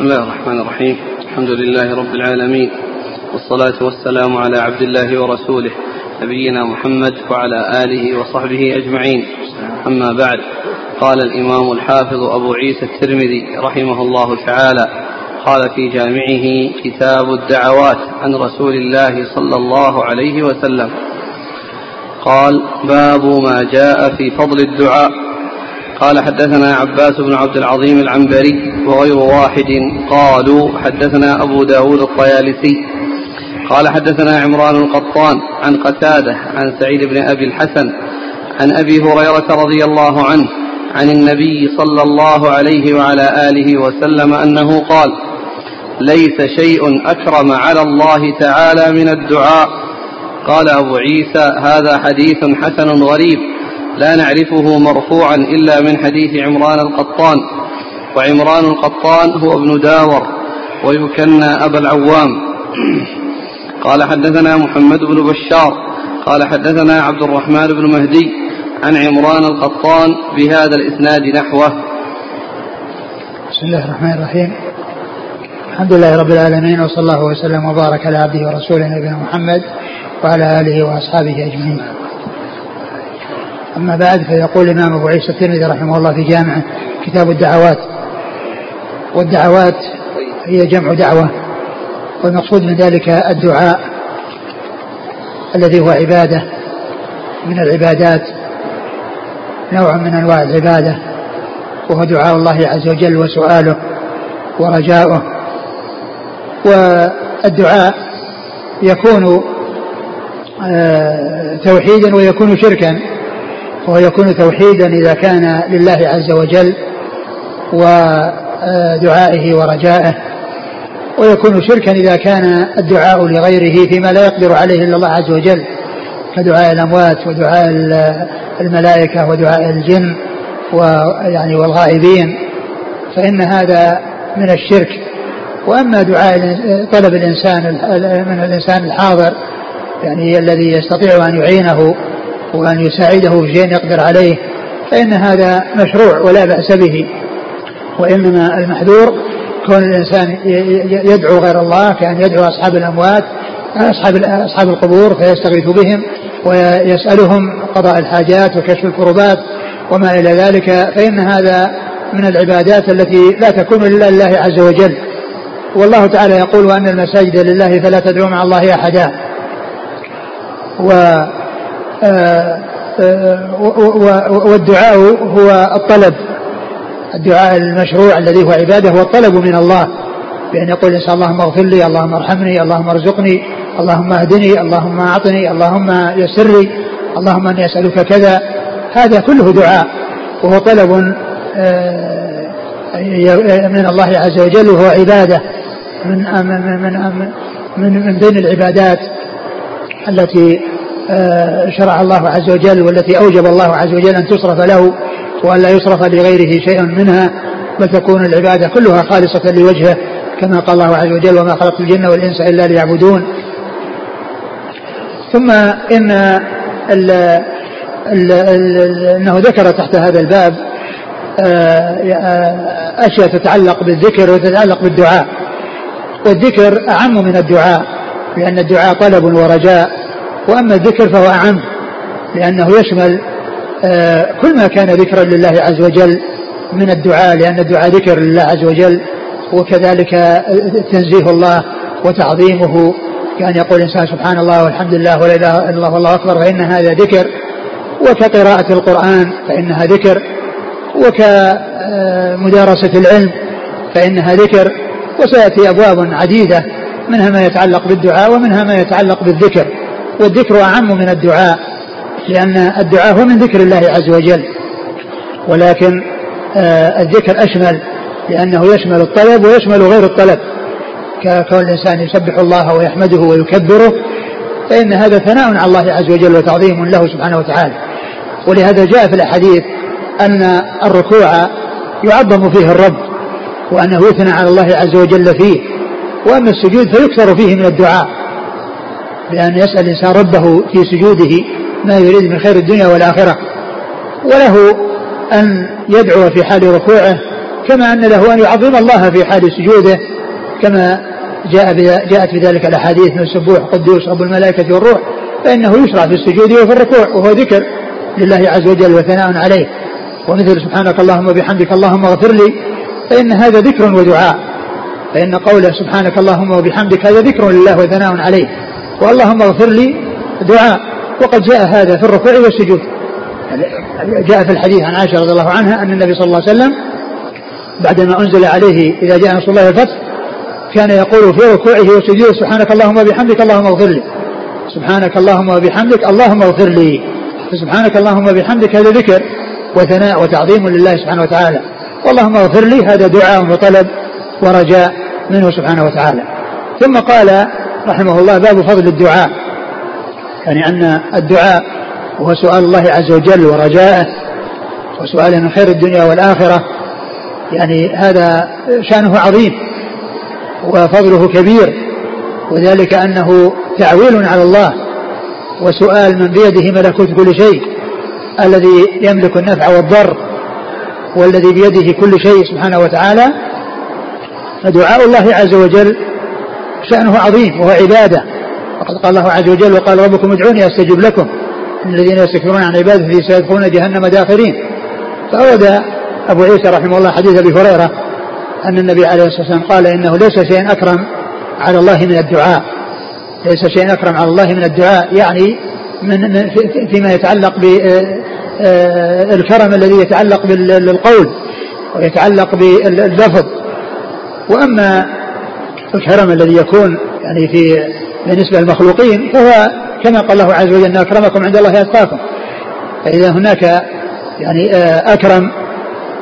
بسم الله الرحمن الرحيم. الحمد لله رب العالمين. والصلاة والسلام على عبد الله ورسوله نبينا محمد وعلى آله وصحبه أجمعين. أما بعد قال الإمام الحافظ أبو عيسى الترمذي رحمه الله تعالى قال في جامعه كتاب الدعوات عن رسول الله صلى الله عليه وسلم. قال باب ما جاء في فضل الدعاء. قال حدثنا عباس بن عبد العظيم العنبري وغير واحد قالوا حدثنا أبو داود الطيالسي قال حدثنا عمران القطان عن قتادة عن سعيد بن أبي الحسن عن أبي هريرة رضي الله عنه عن النبي صلى الله عليه وعلى آله وسلم أنه قال ليس شيء أكرم على الله تعالى من الدعاء. قال أبو عيسى هذا حديث حسن غريب. لا نعرفه مرفوعا إلا من حديث عمران القطان. وعمران القطان هو ابن داور ويكنى أبا العوام. قال حدثنا محمد بن بشار قال حدثنا عبد الرحمن بن مهدي عن عمران القطان بهذا الإسناد نحوه. بسم الله الرحمن الرحيم. الحمد لله رب العالمين وصلى الله وسلم وبارك على عبده ورسوله نبينا محمد وعلى آله وأصحابه أجمعين. أما بعد فيقول الإمام أبو عيسى الترمذي رحمه الله في جامعه كتاب الدعوات والدعوات هي جمع دعوة والمقصود من ذلك الدعاء الذي هو عبادة من العبادات نوع من أنواع العبادة وهو دعاء الله عز وجل وسؤاله ورجاؤه. والدعاء يكون آه، توحيدا ويكون شركا. وهو يكون توحيدا إذا كان لله عز وجل ودعائه ورجائه. ويكون شركا إذا كان الدعاء لغيره فيما لا يقدر عليه إلا الله عز وجل كدعاء الأموات ودعاء الملائكة ودعاء الجن ويعني والغائبين فإن هذا من الشرك. وأما دعاء طلب الإنسان من الإنسان الحاضر يعني الذي يستطيع أن يعينه وأن يساعده في شيء يقدر عليه فإن هذا مشروع ولا بأس به. وإنما المحذور كون الإنسان يدعو غير الله كأن يدعو أصحاب الأموات أصحاب أصحاب القبور فيستغيث بهم ويسألهم قضاء الحاجات وكشف الكربات وما إلى ذلك. فإن هذا من العبادات التي لا تكون إلا لله عز وجل. والله تعالى يقول وأن المساجد لله فلا تدعوا مع الله أحدا. و والدعاء هو الطلب. الدعاء المشروع الذي هو عبادة هو الطلب من الله. بأن يقول الإنسان اللهم اغفر لي اللهم ارحمني اللهم ارزقني اللهم اهدني اللهم أعطني اللهم يسر لي اللهم أني أسألك كذا. هذا كله دعاء. وهو طلب آه، من الله عز وجل. وهو عبادة من من من من, بين العبادات التي شرع الله عز وجل والتي أوجب الله عز وجل أن تصرف له وأن لا يصرف لغيره شيء منها بل تكون العبادة كلها خالصة لوجهه كما قال الله عز وجل وما خلقت الجن والإنس إلا ليعبدون ثم إن ال ال ال أنه ذكر تحت هذا الباب آه، آه، أشياء تتعلق بالذكر وتتعلق بالدعاء. والذكر أعم من الدعاء لأن الدعاء طلب ورجاء. وأما الذكر فهو أعم لأنه يشمل آه، كل ما كان ذكرا لله عز وجل من الدعاء لأن الدعاء ذكر لله عز وجل وكذلك تنزيه الله وتعظيمه. كأن يقول الإنسان سبحان الله والحمد لله ولا إله إلا الله والله أكبر فإن هذا ذكر. وكقراءة القرآن فإنها ذكر. وكمدارسة العلم فإنها ذكر. وسيأتي أبواب عديدة منها ما يتعلق بالدعاء ومنها ما يتعلق بالذكر. والذكر أعم من الدعاء لأن الدعاء هو من ذكر الله عز وجل. ولكن آه الذكر أشمل لأنه يشمل الطلب ويشمل غير الطلب. ككون الإنسان يسبح الله ويحمده ويكبره فإن هذا ثناء على الله عز وجل وتعظيم له سبحانه وتعالى. ولهذا جاء في الأحاديث أن الركوع يعظم فيه الرب وأنه يثنى على الله عز وجل فيه. وأما السجود فيكثر فيه من الدعاء. بأن يسأل الإنسان ربه في سجوده ما يريد من خير الدنيا والآخرة. وله أن يدعو في حال ركوعه كما أن له أن يعظم الله في حال سجوده كما جاء جاءت بذلك الأحاديث من السبوح قدوس رب الملائكة والروح فإنه يشرع في السجود وفي الركوع وهو ذكر لله عز وجل وثناء عليه. ومثل سبحانك اللهم وبحمدك اللهم اغفر لي فإن هذا ذكر ودعاء. فإن قوله سبحانك اللهم وبحمدك هذا ذكر لله وثناء عليه. واللهم اغفر لي دعاء. وقد جاء هذا في الركوع والسجود. جاء في الحديث عن عائشة رضي الله عنها أن النبي صلى الله عليه وسلم بعدما أنزل عليه إذا جاء نصر الله الفتح كان يقول في ركوعه وسجوده سبحانك اللهم وبحمدك اللهم اغفر لي. سبحانك اللهم وبحمدك اللهم اغفر لي. فسبحانك اللهم وبحمدك هذا ذكر وثناء وتعظيم لله سبحانه وتعالى. واللهم اغفر لي هذا دعاء وطلب ورجاء منه سبحانه وتعالى. ثم قال رحمه الله باب فضل الدعاء. يعني أن الدعاء وهو سؤال الله عز وجل ورجاءه وسؤاله من خير الدنيا والآخرة. يعني هذا شأنه عظيم وفضله كبير وذلك أنه تعويل على الله وسؤال من بيده ملكوت كل شيء الذي يملك النفع والضر والذي بيده كل شيء سبحانه وتعالى. فدعاء الله عز وجل شأنه عظيم وهو عبادة. وقد قال الله عز وجل وقال ربكم ادعوني أستجب لكم. إن الذين يستكبرون عن عبادتي سيدخلون جهنم داخرين. فأورد أبو عيسى رحمه الله حديث أبي هريرة أن النبي عليه الصلاة والسلام قال إنه ليس شيء أكرم على الله من الدعاء. ليس شيء أكرم على الله من الدعاء يعني من فيما يتعلق بالكرم الذي يتعلق بالقول ويتعلق باللفظ. وأما الكرم الذي يكون يعني في بالنسبة للمخلوقين فهو كما قال الله عز وجل أن أكرمكم عند الله أتقاكم. فإذا هناك يعني أكرم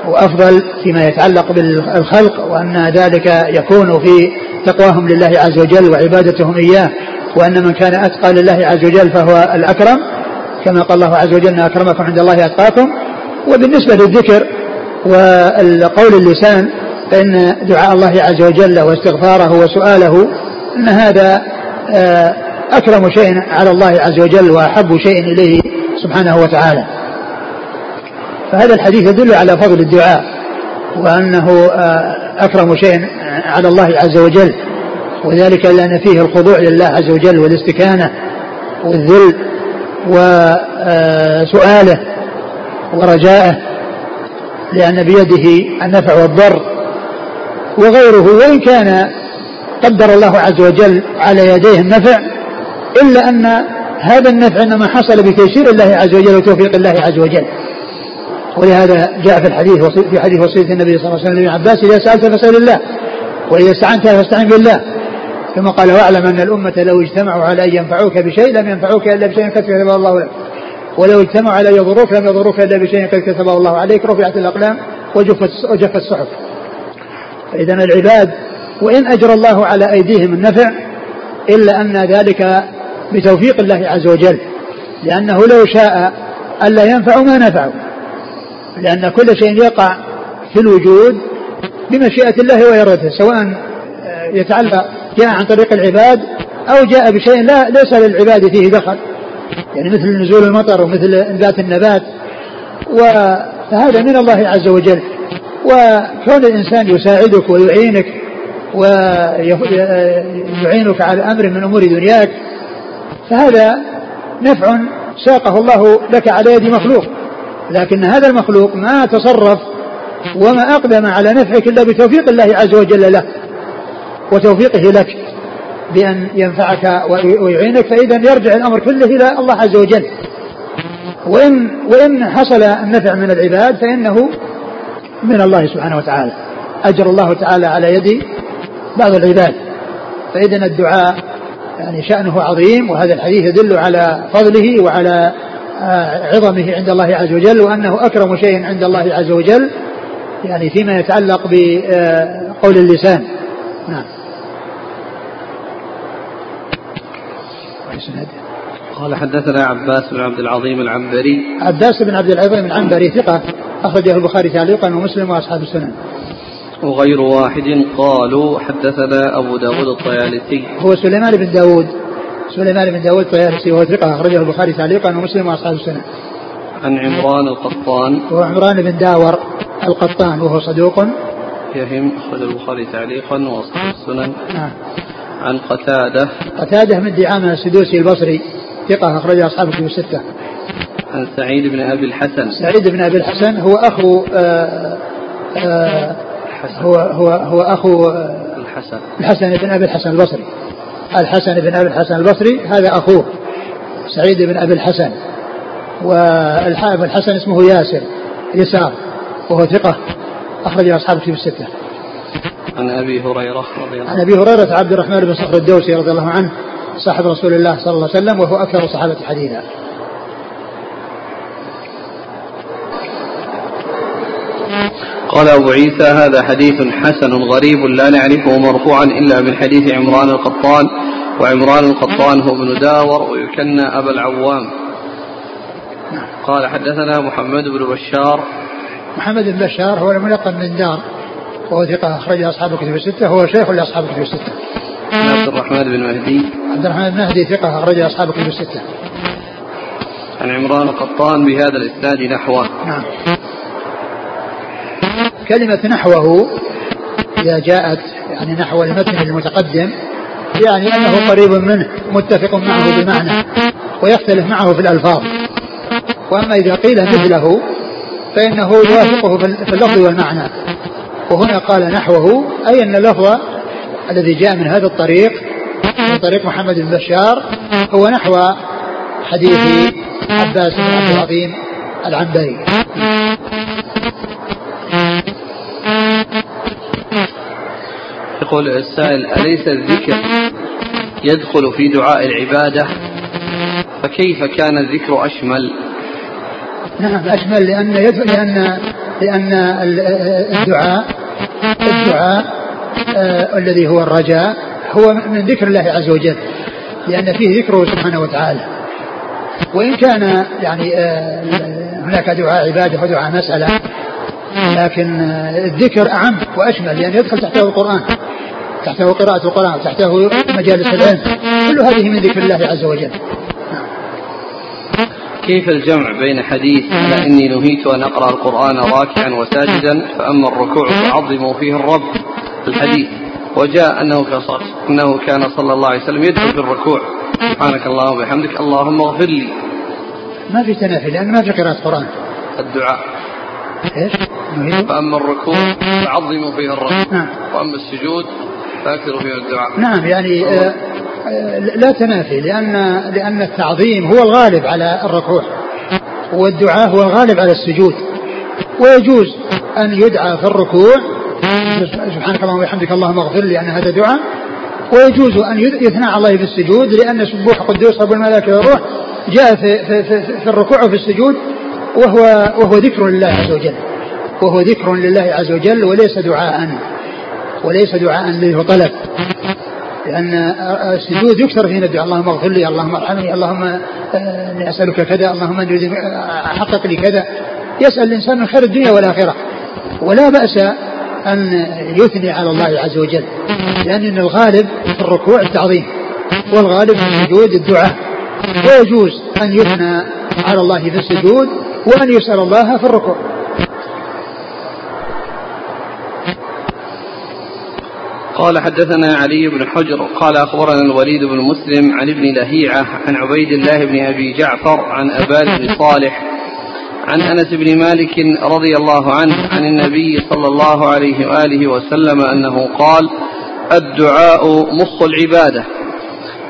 وأفضل فيما يتعلق بالخلق وأن ذلك يكون في تقواهم لله عز وجل وعبادتهم إياه وأن من كان أتقى لله عز وجل فهو الأكرم كما قال الله عز وجل أن أكرمكم عند الله أتقاكم. وبالنسبة للذكر والقول اللسان فإن دعاء الله عز وجل واستغفاره وسؤاله أن هذا آه، أكرم شيء على الله عز وجل وأحب شيء إليه سبحانه وتعالى. فهذا الحديث يدل على فضل الدعاء وأنه آه، أكرم شيء على الله عز وجل. وذلك لأن فيه الخضوع لله عز وجل والاستكانة والذل وسؤاله آه، ورجائه لأن بيده النفع والضر وغيره وإن كان قدر الله عز وجل على يديه النفع إلا أن هذا النفع إنما حصل بتيسير الله عز وجل وتوفيق الله عز وجل. ولهذا جاء في الحديث في حديث وصية النبي صلى الله عليه وسلم عباس إذا سألت فاسأل الله وإذا استعنت فاستعن بالله. ثم قال واعلم أن الأمة لو اجتمعوا على أن ينفعوك بشيء لم ينفعوك إلا بشيء قد كتبه الله لك. ولو اجتمعوا على أن يضروك لم يضروك إلا بشيء قد كتبه الله عليك. رفعت الأقلام وجفت الصحف. فإذا العباد وإن أجرى الله على أيديهم النفع إلا أن ذلك بتوفيق الله عز وجل لأنه لو شاء ألا ينفع ما نفعوا لأن كل شيء يقع في الوجود بمشيئة الله وإرادته سواء يتعلق جاء عن طريق العباد أو جاء بشيء لا ليس للعباد فيه دخل يعني مثل نزول المطر ومثل انبات النبات فهذا من الله عز وجل. وكون الإنسان يساعدك ويعينك ويعينك على أمر من أمور دنياك فهذا نفع ساقه الله لك على يد مخلوق. لكن هذا المخلوق ما تصرف وما أقدم على نفعك إلا بتوفيق الله عز وجل له وتوفيقه لك بأن ينفعك ويعينك فإذا يرجع الأمر كله إلى الله عز وجل. وإن وإن حصل النفع من العباد فإنه من الله سبحانه وتعالى. أجر الله تعالى على يد بعض العباد. فإذا الدعاء يعني شأنه عظيم وهذا الحديث يدل على فضله وعلى آه، عظمه عند الله عز وجل وأنه أكرم شيء عند الله عز وجل يعني فيما يتعلق بقول اللسان. نعم. قال حدثنا عباس بن عبد العظيم العنبري. عباس بن عبد العظيم العنبري ثقة. أخرجه البخاري تعليقا ومسلم وأصحاب السنن. وغير واحد قالوا حدثنا أبو داود الطيالسي. هو سليمان بن داود. سليمان بن داود الطيالسي وهو ثقة أخرجه البخاري تعليقا ومسلم وأصحاب السنن. عن عمران القطان. هو عمران بن داور القطان وهو صدوق. يهم أخرج البخاري تعليقا وأصحاب السنن. نعم. عن قتادة. قتادة من دعامة السدوسي البصري ثقة أخرج أصحاب الكتب الستة. سعيد بن أبي الحسن سعيد بن أبي الحسن هو أخو آآ آآ هو هو هو أخو الحسن الحسن بن أبي الحسن البصري الحسن بن أبي الحسن البصري هذا أخوه سعيد بن أبي الحسن والحافظ الحسن اسمه ياسر يسار وهو ثقة أخرج أصحاب الكتب الستة. عن أبي هريرة رضي الله عن أبي هريرة عبد الرحمن بن صخر الدوسي رضي الله عنه صاحب رسول الله صلى الله عليه وسلم وهو أكثر الصحابة حديثا. قال أبو عيسى هذا حديث حسن غريب لا نعرفه مرفوعا إلا من حديث عمران القطان وعمران القطان هو ابن داور ويكنى أبا العوام قال حدثنا محمد بن بشار محمد بن بشار هو الملقب من دار وهو ثقة أخرج أصحاب الكتب الستة هو شيخ لأصحاب الكتب الستة. عبد الرحمن بن مهدي عبد الرحمن بن مهدي ثقة أخرج أصحاب الكتب الستة. عن عمران القطان بهذا الإسناد نحوه نعم. كلمة نحوه إذا جاءت يعني نحو المتن المتقدم يعني أنه قريب منه متفق معه بمعنى ويختلف معه في الألفاظ. وأما إذا قيل مثله فإنه يوافقه في اللفظ والمعنى. وهنا قال نحوه أي أن اللفظ الذي جاء من هذا الطريق من طريق محمد بن بشار هو نحو حديث عباس بن عبد العظيم العنبري. يقول السائل أليس الذكر يدخل في دعاء العبادة؟ فكيف كان الذكر أشمل؟ نعم أشمل لأن لأن لأن الدعاء الدعاء آه الذي هو الرجاء هو من ذكر الله عز وجل لأن فيه ذكره سبحانه وتعالى. وإن كان يعني آه هناك دعاء عبادة ودعاء مسألة لكن آه الذكر أعم وأشمل لأن يدخل تحته القرآن. تحته قراءة القرآن وتحته مجالس العلم. كل هذه من ذكر الله عز وجل. كيف الجمع بين حديث إني نهيت أن أقرأ القرآن راكعا وساجدا فأما الركوع فعظموا فيه الرب الحديث وجاء أنه أنه كان صلى الله عليه وسلم يدخل في الركوع. سبحانك اللهم وبحمدك اللهم اغفر لي. ما في تنافي لأن ما في قراءة قرآن. الدعاء. إيش؟ فأما الركوع فعظموا فيه الرب. نعم. وأما السجود فأكثروا فيه الدعاء. نعم يعني آه لا تنافي لأن لأن التعظيم هو الغالب على الركوع والدعاء هو الغالب على السجود. ويجوز أن يدعى في الركوع سبحانك اللهم وبحمدك اللهم اغفر لي أن هذا دعاء. ويجوز أن يثنى على الله في السجود لأن سبوح قدوس رب الملائكة والروح جاء في, في, في, في الركوع وفي السجود وهو وهو ذكر لله عز وجل وهو ذكر لله عز وجل وليس دعاء. وليس دعاء له طلب. لأن السجود يكثر فيه الدعاء اللهم اغفر لي اللهم ارحمني اللهم اني أسألك كذا اللهم أني حقق لي كذا. يسأل الإنسان من خير الدنيا والآخرة. ولا بأس أن يثني على الله عز وجل. لأن الغالب في الركوع التعظيم والغالب في السجود الدعاء. ويجوز أن يثنى على الله في السجود وأن يسأل الله في الركوع. قال حدثنا علي بن حجر قال أخبرنا الوليد بن مسلم عن ابن لهيعة عن عبيد الله بن أبي جعفر عن أبان بن صالح عن أنس بن مالك رضي الله عنه عن النبي صلى الله عليه وآله وسلم أنه قال الدعاء مخ العبادة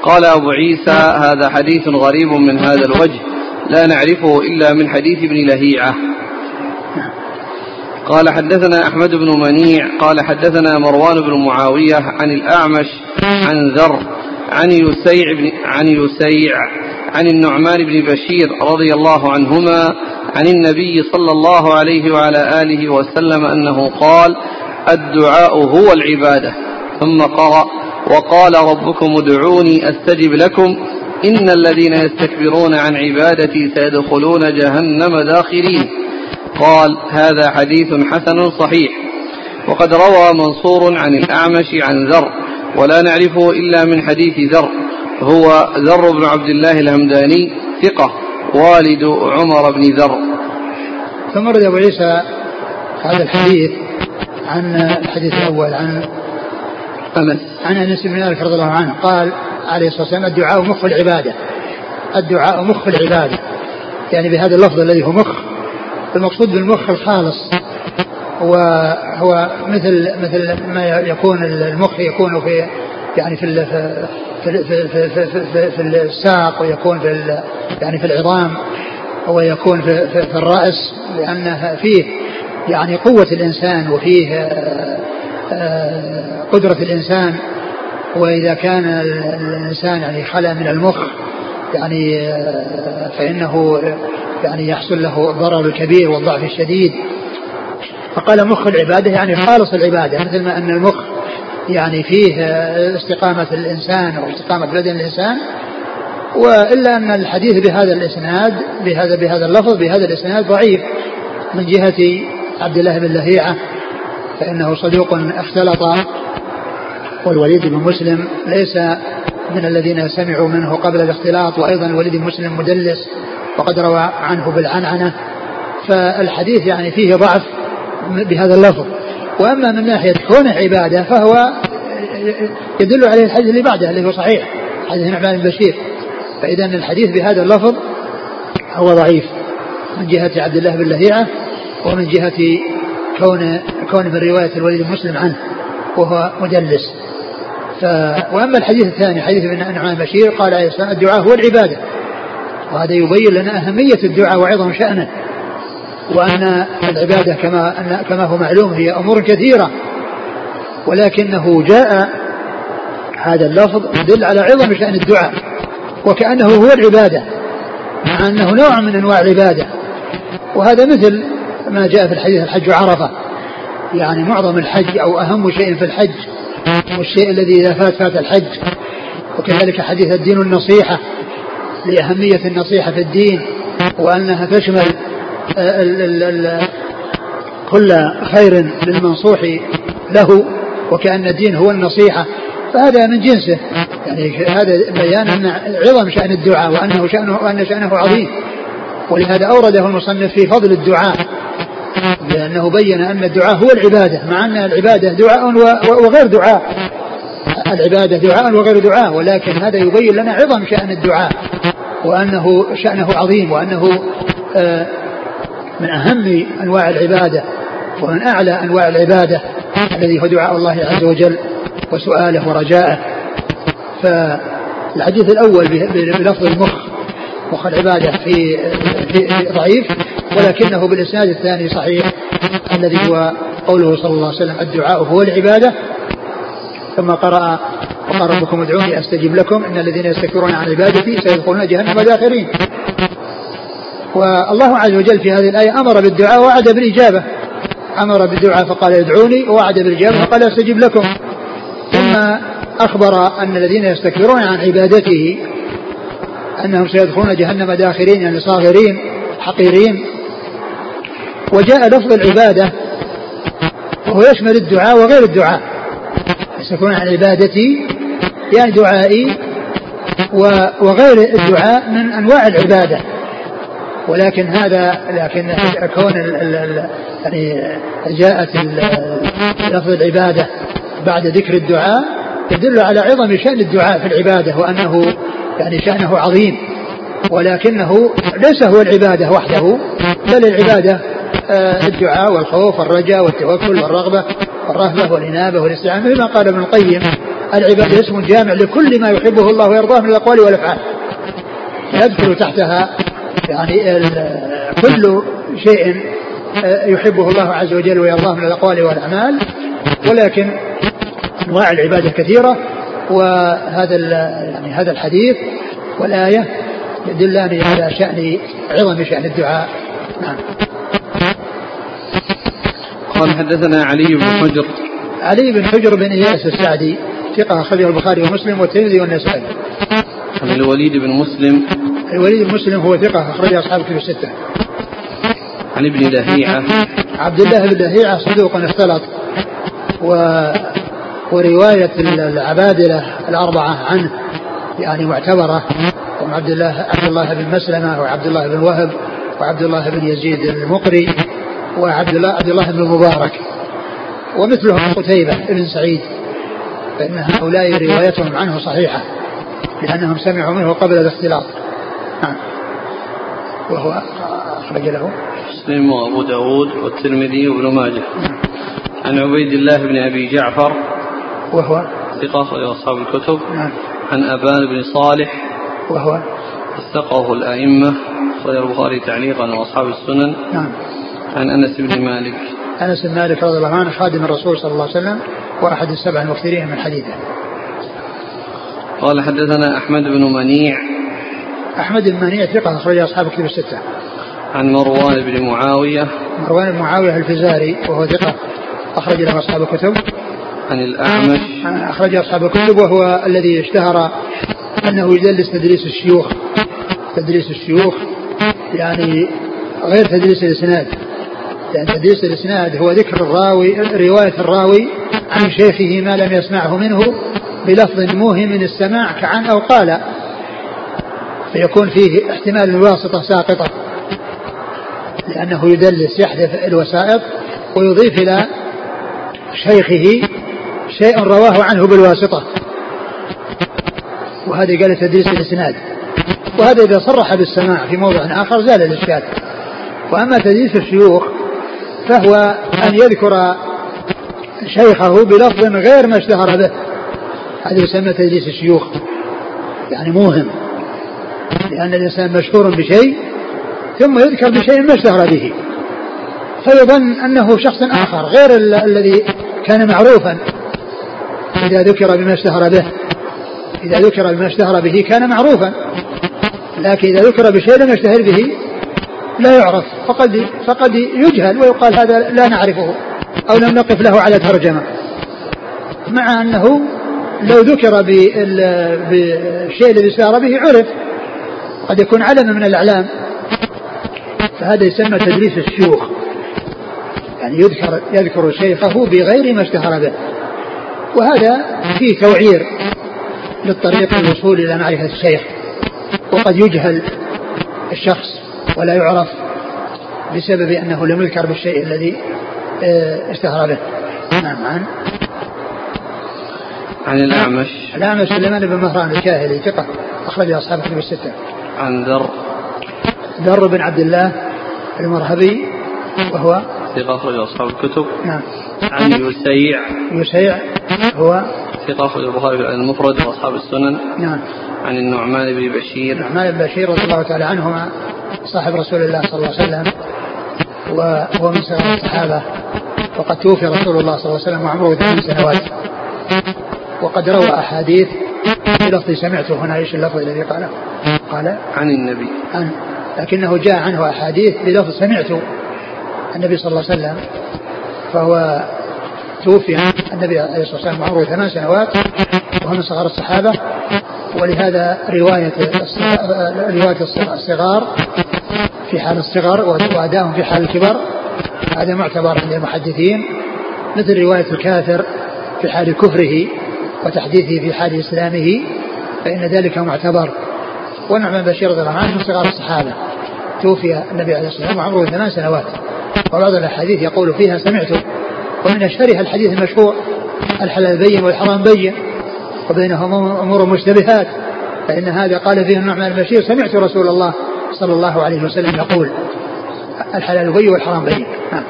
قال أبو عيسى هذا حديث غريب من هذا الوجه لا نعرفه إلا من حديث ابن لهيعة قال حدثنا أحمد بن منيع قال حدثنا مروان بن معاوية عن الأعمش عن ذر عن يسيع بن عن يسيع عن النعمان بن بشير رضي الله عنهما عن النبي صلى الله عليه وعلى آله وسلم أنه قال الدعاء هو العبادة. ثم قرأ وقال ربكم ادعوني أستجب لكم إن الذين يستكبرون عن عبادتي سيدخلون جهنم داخرين. قال هذا حديث حسن صحيح. وقد روى منصور عن الأعمش عن ذر ولا نعرفه إلا من حديث ذر هو ذر بن عبد الله الهمداني ثقة والد عمر بن ذر ثم رد أبو عيسى هذا الحديث عن الحديث الأول عن أنس عن أنس بن مالك رضي الله عنه. قال عليه الصلاة والسلام الدعاء مخ العبادة. الدعاء مخ العبادة. يعني بهذا اللفظ الذي هو مخ المقصود بالمخ الخالص. وهو مثل مثل ما يكون المخ يكون في يعني في في في في, في, في, في الساق ويكون في يعني في العظام ويكون في, في, في الرأس لأنه فيه يعني قوة الإنسان وفيه آه، آه، قدرة الإنسان. وإذا كان الإنسان يعني خلا من المخ يعني آه، فإنه يعني يحصل له الضرر الكبير والضعف الشديد. فقال مخ العبادة يعني خالص العبادة مثل ما أن المخ يعني فيه استقامة الإنسان أو استقامة بدن الإنسان. وإلا أن الحديث بهذا الإسناد بهذا بهذا اللفظ بهذا الإسناد ضعيف. من جهة عبد الله بن لهيعة فإنه صدوق اختلط. والوليد بن مسلم ليس من الذين سمعوا منه قبل الاختلاط وأيضا الوليد مسلم مدلس وقد روى عنه بالعنعنة. فالحديث يعني فيه ضعف بهذا اللفظ. وأما من ناحية كونه عبادة فهو يدل عليه الحديث اللي بعده اللي هو صحيح حديث نعمان بن بشير. فإذا الحديث بهذا اللفظ هو ضعيف. من جهة عبد الله بن لهيعة ومن جهة كون كون من رواية الوليد مسلم عنه وهو مدلس. وأما الحديث الثاني حديث ابن نعمان بشير قال عليه الصلاة الدعاء هو العبادة. وهذا يبين لنا أهمية الدعاء وعظم شأنه. وأن العبادة كما كما هو معلوم هي أمور كثيرة. ولكنه جاء هذا اللفظ يدل على عظم شأن الدعاء. وكأنه هو العبادة مع أنه نوع من أنواع العبادة. وهذا مثل ما جاء في الحديث الحج عرفة. يعني معظم الحج أو أهم شيء في الحج والشيء الذي إذا فات فات الحج. وكذلك حديث الدين النصيحة لأهمية النصيحة في الدين وأنها تشمل ال ال ال كل خير للمنصوح له وكأن الدين هو النصيحة. فهذا من جنسه. يعني هذا بيان أن عظم شأن الدعاء وأنه شأنه وأن شأنه عظيم. ولهذا أورده المصنف في فضل الدعاء. لأنه بين أن الدعاء هو العبادة مع أن العبادة دعاء وغير دعاء. العبادة دعاء وغير دعاء ولكن هذا يبين لنا عظم شأن الدعاء وأنه شأنه عظيم وأنه آه، من أهم أنواع العبادة ومن أعلى أنواع العبادة الذي هو دعاء الله عز وجل وسؤاله ورجاءه. فالحديث الأول بلفظ المخ مخ العبادة في, ضعيف. ولكنه بالإسناد الثاني صحيح الذي هو قوله صلى الله عليه وسلم الدعاء هو العبادة. ثم قرأ وقال ربكم ادعوني أستجب لكم إن الذين يستكبرون عن عبادتي سيدخلون جهنم داخرين. والله عز وجل في هذه الآية أمر بالدعاء ووعد بالإجابة. أمر بالدعاء فقال ادعوني ووعد بالإجابة فقال أستجب لكم. ثم أخبر أن الذين يستكبرون عن عبادته أنهم سيدخلون جهنم داخرين يعني صاغرين حقيرين. وجاء لفظ العبادة وهو يشمل الدعاء وغير الدعاء. يستكبرون عن عبادتي يعني دعائي وغير الدعاء من أنواع العبادة. ولكن هذا لكن كون يعني جاءت لفظ العبادة بعد ذكر الدعاء يدل على عظم شأن الدعاء في العبادة وأنه يعني شأنه عظيم. ولكنه ليس هو العبادة وحده بل العبادة آه، الدعاء والخوف والرجاء والتوكل والرغبة والرهبة والإنابة والاستعانة كما قال ابن القيم. العباده اسم جامع لكل ما يحبه الله ويرضاه من الأقوال والأفعال. يدخل تحتها يعني كل شيء آه، يحبه الله عز وجل ويرضاه من الأقوال والأعمال. ولكن أنواع العبادة كثيرة وهذا يعني هذا الحديث والآية يدلان على شأن عظم شأن الدعاء. نعم. قال حدثنا علي بن حجر. علي بن حجر بن إياس السعدي ثقة أخرجه البخاري ومسلم والترمذي والنسائي. عن الوليد بن مسلم. الوليد بن مسلم هو ثقة أخرج أصحاب كتب الستة. عن ابن لهيعة عبد الله بن لهيعة صدوق اختلط. و ورواية العبادلة الأربعة عنه يعني معتبرة. هم عبد الله عبد الله بن مسلمة وعبد الله بن وهب وعبد الله بن يزيد المقري. وعبد الله عبد الله بن المبارك ومثلهم قتيبة بن سعيد فإن هؤلاء روايتهم عنه صحيحة لأنهم سمعوا منه قبل الاختلاط. نعم. وهو أخرج له. مسلم وأبو داود والترمذي وابن ماجه. عن عبيد الله بن أبي جعفر. وهو ثقة أصحاب الكتب. نعم. عن أبان بن صالح. وهو وثقه الأئمة. أخرج البخاري تعليقا وأصحاب السنن. نعم. عن أنس بن مالك أنس بن مالك رضي الله عنه خادم الرسول صلى الله عليه وسلم وأحد السبع المكثرين من حديثه. قال حدثنا أحمد بن منيع أحمد بن منيع ثقة اخرج أصحاب الكتب الستة. عن مروان بن معاوية مروان بن معاوية الفزاري وهو ثقة أخرج له أصحاب الكتب. عن الأعمش أخرج أصحاب الكتب وهو الذي اشتهر أنه يدلس تدريس الشيوخ. تدريس الشيوخ يعني غير تدريس الإسناد. لأن تدريس الإسناد هو ذكر الراوي رواية الراوي عن شيخه ما لم يسمعه منه بلفظ موهم من السماع كعن أو قال. فيكون فيه احتمال الواسطة ساقطة. لأنه يدلس يحذف الوسائط ويضيف إلى شيخه شيء رواه عنه بالواسطة. وهذه قال تدريس الإسناد. وهذا إذا صرح بالسماع في موضع آخر زال الإشكال. وأما تدريس الشيوخ فهو أن يذكر شيخه بلفظ غير ما اشتهر به. هذا يسمى تدريس الشيوخ. يعني موهم. لأن الإنسان مشهور بشيء ثم يذكر بشيء ما اشتهر به. فيظن أنه شخص آخر غير ال- الذي كان معروفا. إذا ذكر بما اشتهر به. إذا ذكر بما اشتهر به كان معروفا. لكن إذا ذكر بشيء لم يشتهر به لا يعرف فقد فقد يجهل ويقال هذا لا نعرفه أو لم نقف له على ترجمة. مع أنه لو ذكر بال- بالشيء الذي سار به عرف قد يكون علما من الإعلام. فهذا يسمى تدريس الشيوخ. يعني يذكر يذكر شيخه بغير ما اشتهر به. وهذا فيه توعير للطريق الوصول إلى معرفة الشيخ. وقد يجهل الشخص ولا يعرف بسبب أنه لم يذكر بالشيء الذي آه، اشتهر به. نعم عن؟ عن الأعمش. الأعمش سليمان بن مهران الكاهلي ثقة أخرج أصحاب الكتب الستة. عن ذر. ذر بن عبد الله المرهبي وهو؟ ثقة أخرج أصحاب الكتب. نعم. عن يسيع. يسيع هو؟ ثقة أخرج البخاري المفرد وأصحاب السنن. نعم. عن النعمان بن بشير. النعمان بن بشير رضي الله تعالى عنهما صاحب رسول الله صلى الله عليه وسلم وهو من صغار الصحابة. وقد توفي رسول الله صلى الله عليه وسلم وعمره ثمان سنوات. وقد روى أحاديث بلفظ سمعته هنا إيش اللفظ الذي قاله؟ قال عن النبي. عن لكنه جاء عنه أحاديث بلفظ سمعت النبي صلى الله عليه وسلم. فهو توفي النبي عليه الصلاة والسلام وعمره ثمان سنوات وهو من صغار الصحابة. ولهذا رواية رواية الصغار في حال الصغر وأدائهم في حال الكبر هذا معتبر عند المحدثين مثل رواية الكافر في حال كفره وتحديثه في حال إسلامه فإن ذلك معتبر. ونعم بشير رضي الله عنه من صغار الصحابة. توفي النبي عليه الصلاة والسلام وعمره ثمان سنوات. وبعض الأحاديث يقول فيها سمعت ومن أشهرها الحديث المشهور الحلال بين والحرام بين. وبينهما أمور مشتبهات فإن هذا قال فيه النعمان بن بشير سمعت رسول الله صلى الله عليه وسلم يقول الحلال بين والحرام بين نعم.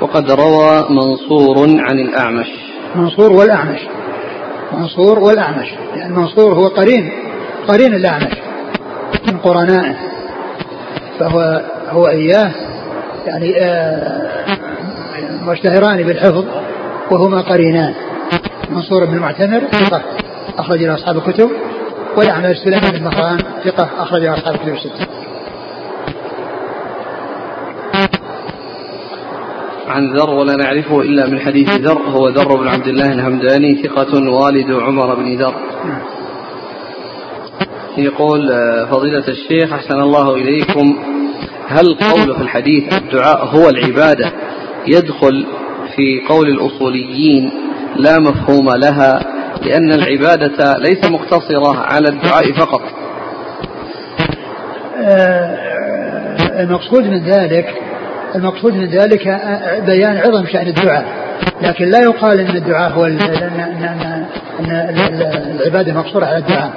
وقد روى منصور عن الأعمش. منصور والأعمش. منصور والأعمش. لأن منصور هو قرين قرين الأعمش من قرنائه. فهو هو إياه يعني آه، مشتهران بالحفظ. وهما قرينان. منصور بن المعتمر ثقة أخرج له أصحاب الكتب والأعمش سليمان بن مهران ثقة أخرج له أصحاب الكتب الستة. عن ذر ولا نعرفه إلا من حديث ذر هو ذر بن عبد الله الهمداني ثقة والد عمر بن ذر. يقول آه، فضيلة الشيخ أحسن الله إليكم. هل قول في الحديث الدعاء هو العبادة يدخل في قول الأصوليين لا مفهوم لها لأن العبادة ليس مقتصرة على الدعاء فقط. آه، المقصود من ذلك المقصود من ذلك بيان عظم شأن الدعاء. لكن لا يقال إن الدعاء هو ان العبادة مقصورة على الدعاء.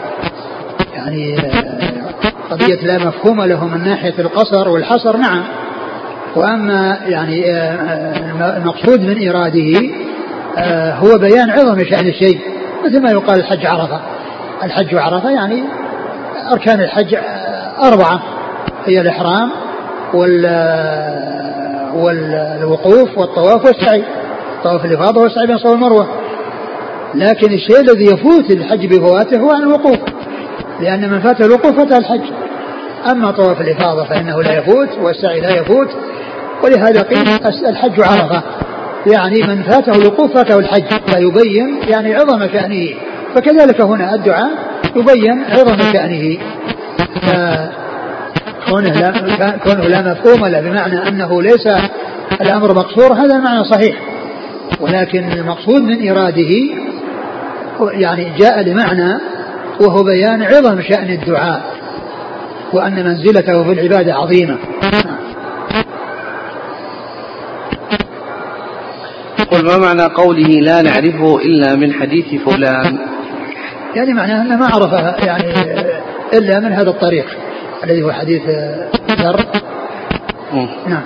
يعني قضية لا مفهوم له من ناحية القصر والحصر نعم. وأما يعني المقصود من إيراده هو بيان عظم شأن الشيء مثل ما يقال الحج عرفة. الحج عرفة يعني أركان الحج أربعة هي الإحرام وال والوقوف والطواف والسعي. طواف الإفاضة والسعي بين الصفا والمروة لكن الشيء الذي يفوت الحج بفواته هو الوقوف لأن من فاته الوقوف فاته الحج. أما طواف الإفاضة فإنه لا يفوت والسعي لا يفوت. ولهذا قيل الحج عرفة. يعني من فاته الوقوف فاته الحج. فيبين يعني عظم شأنه. فكذلك هنا الدعاء يبين عظم شأنه. كونه لا كونه لا مفهوم له بمعنى أنه ليس الأمر مقصور هذا معنى صحيح. ولكن المقصود من إراده يعني جاء لمعنى وهو بيان عظم شأن الدعاء وأن منزلته في العبادة عظيمة. قل ما معنى قوله لا نعرفه إلا من حديث فلان؟ يعني معناه أنه ما عرفه يعني إلا من هذا الطريق الذي هو حديث ذر نعم.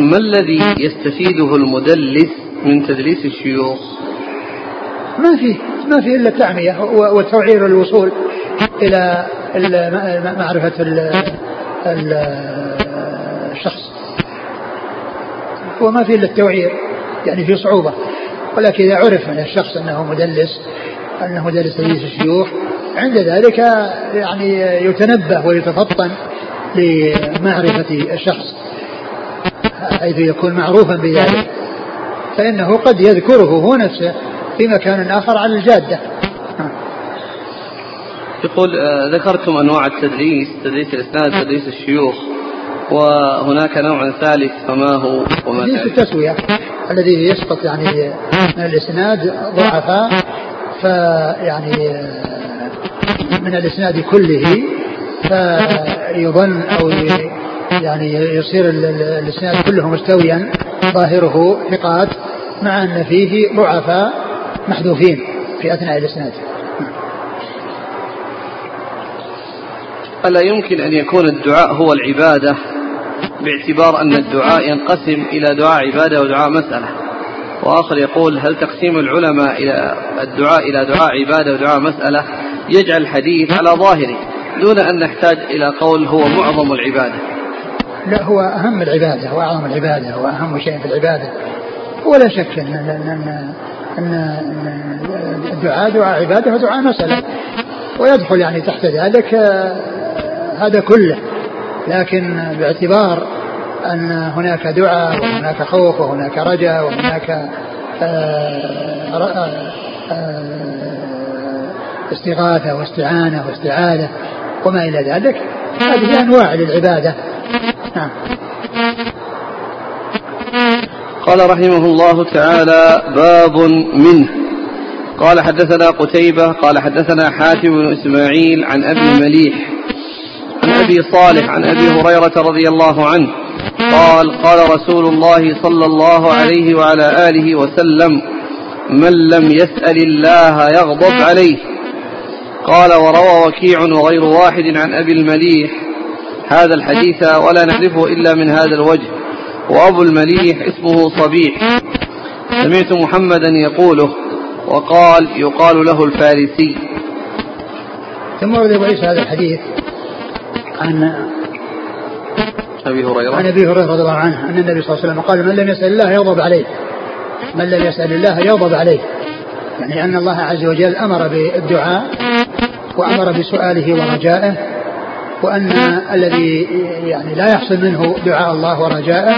ما الذي يستفيده المدلس من تدليس الشيوخ؟ ما فيه ما فيه إلا التعمية وتوعير الوصول إلى معرفة الشخص. وما فيه إلا التوعير يعني في صعوبة. ولكن إذا عرف من الشخص أنه مدلس أنه مدلس تدليس الشيوخ عند ذلك يعني يتنبه ويتفطن لمعرفة الشخص حيث يكون معروفا بذلك. فإنه قد يذكره هو نفسه في مكان آخر على الجادة. يقول آه، ذكرتم أنواع التدريس تدريس الإسناد تدريس الشيوخ. وهناك نوع ثالث فما هو وما تدريس التسوية الذي يسقط يعني من الإسناد ضعفاء فيعني من الإسناد كله فيظن أو يعني يصير الإسناد كله مستويا ظاهره ثقات مع أن فيه ضعفاء محذوفين في أثناء الإسناد. ألا يمكن أن يكون الدعاء هو العبادة؟ باعتبار أن الدعاء ينقسم إلى دعاء عبادة ودعاء مسألة. وآخر يقول هل تقسيم العلماء إلى الدعاء إلى دعاء عبادة ودعاء مسألة يجعل الحديث على ظاهره دون أن نحتاج إلى قول هو معظم العبادة؟ لا هو أهم العبادة وأعظم العبادة وأهم شيء في العبادة. ولا شك أن أن أن الدعاء دعاء عبادة ودعاء مسألة. ويدخل يعني تحت ذلك آه، هذا كله. لكن باعتبار أن هناك دعاء وهناك خوف وهناك رجاء وهناك آه، آه، استغاثة واستعانة واستعاذة وما إلى ذلك. هذه أنواع للعبادة. نعم. قال رحمه الله تعالى باب منه. قال حدثنا قتيبة قال حدثنا حاتم بن إسماعيل عن أبي مليح عن أبي صالح عن أبي هريرة رضي الله عنه. قال قال رسول الله صلى الله عليه وعلى آله وسلم من لم يسأل الله يغضب عليه. قال وروى وكيع وغير واحد عن أبي المليح هذا الحديث ولا نعرفه إلا من هذا الوجه وأبو المليح اسمه صبيح. سمعت محمدا يقوله وقال يقال له الفارسي. ثم ورد أبو عيسى هذا الحديث. عن أبي هريرة؟ عن أبي هريرة رضي الله عنه أن النبي صلى الله عليه وسلم قال من لم يسأل الله يغضب عليه من لم يسأل الله يغضب عليه. يعني أن الله عز وجل أمر بالدعاء وأمر بسؤاله ورجائه وأن الذي يعني لا يحصل منه دعاء الله ورجائه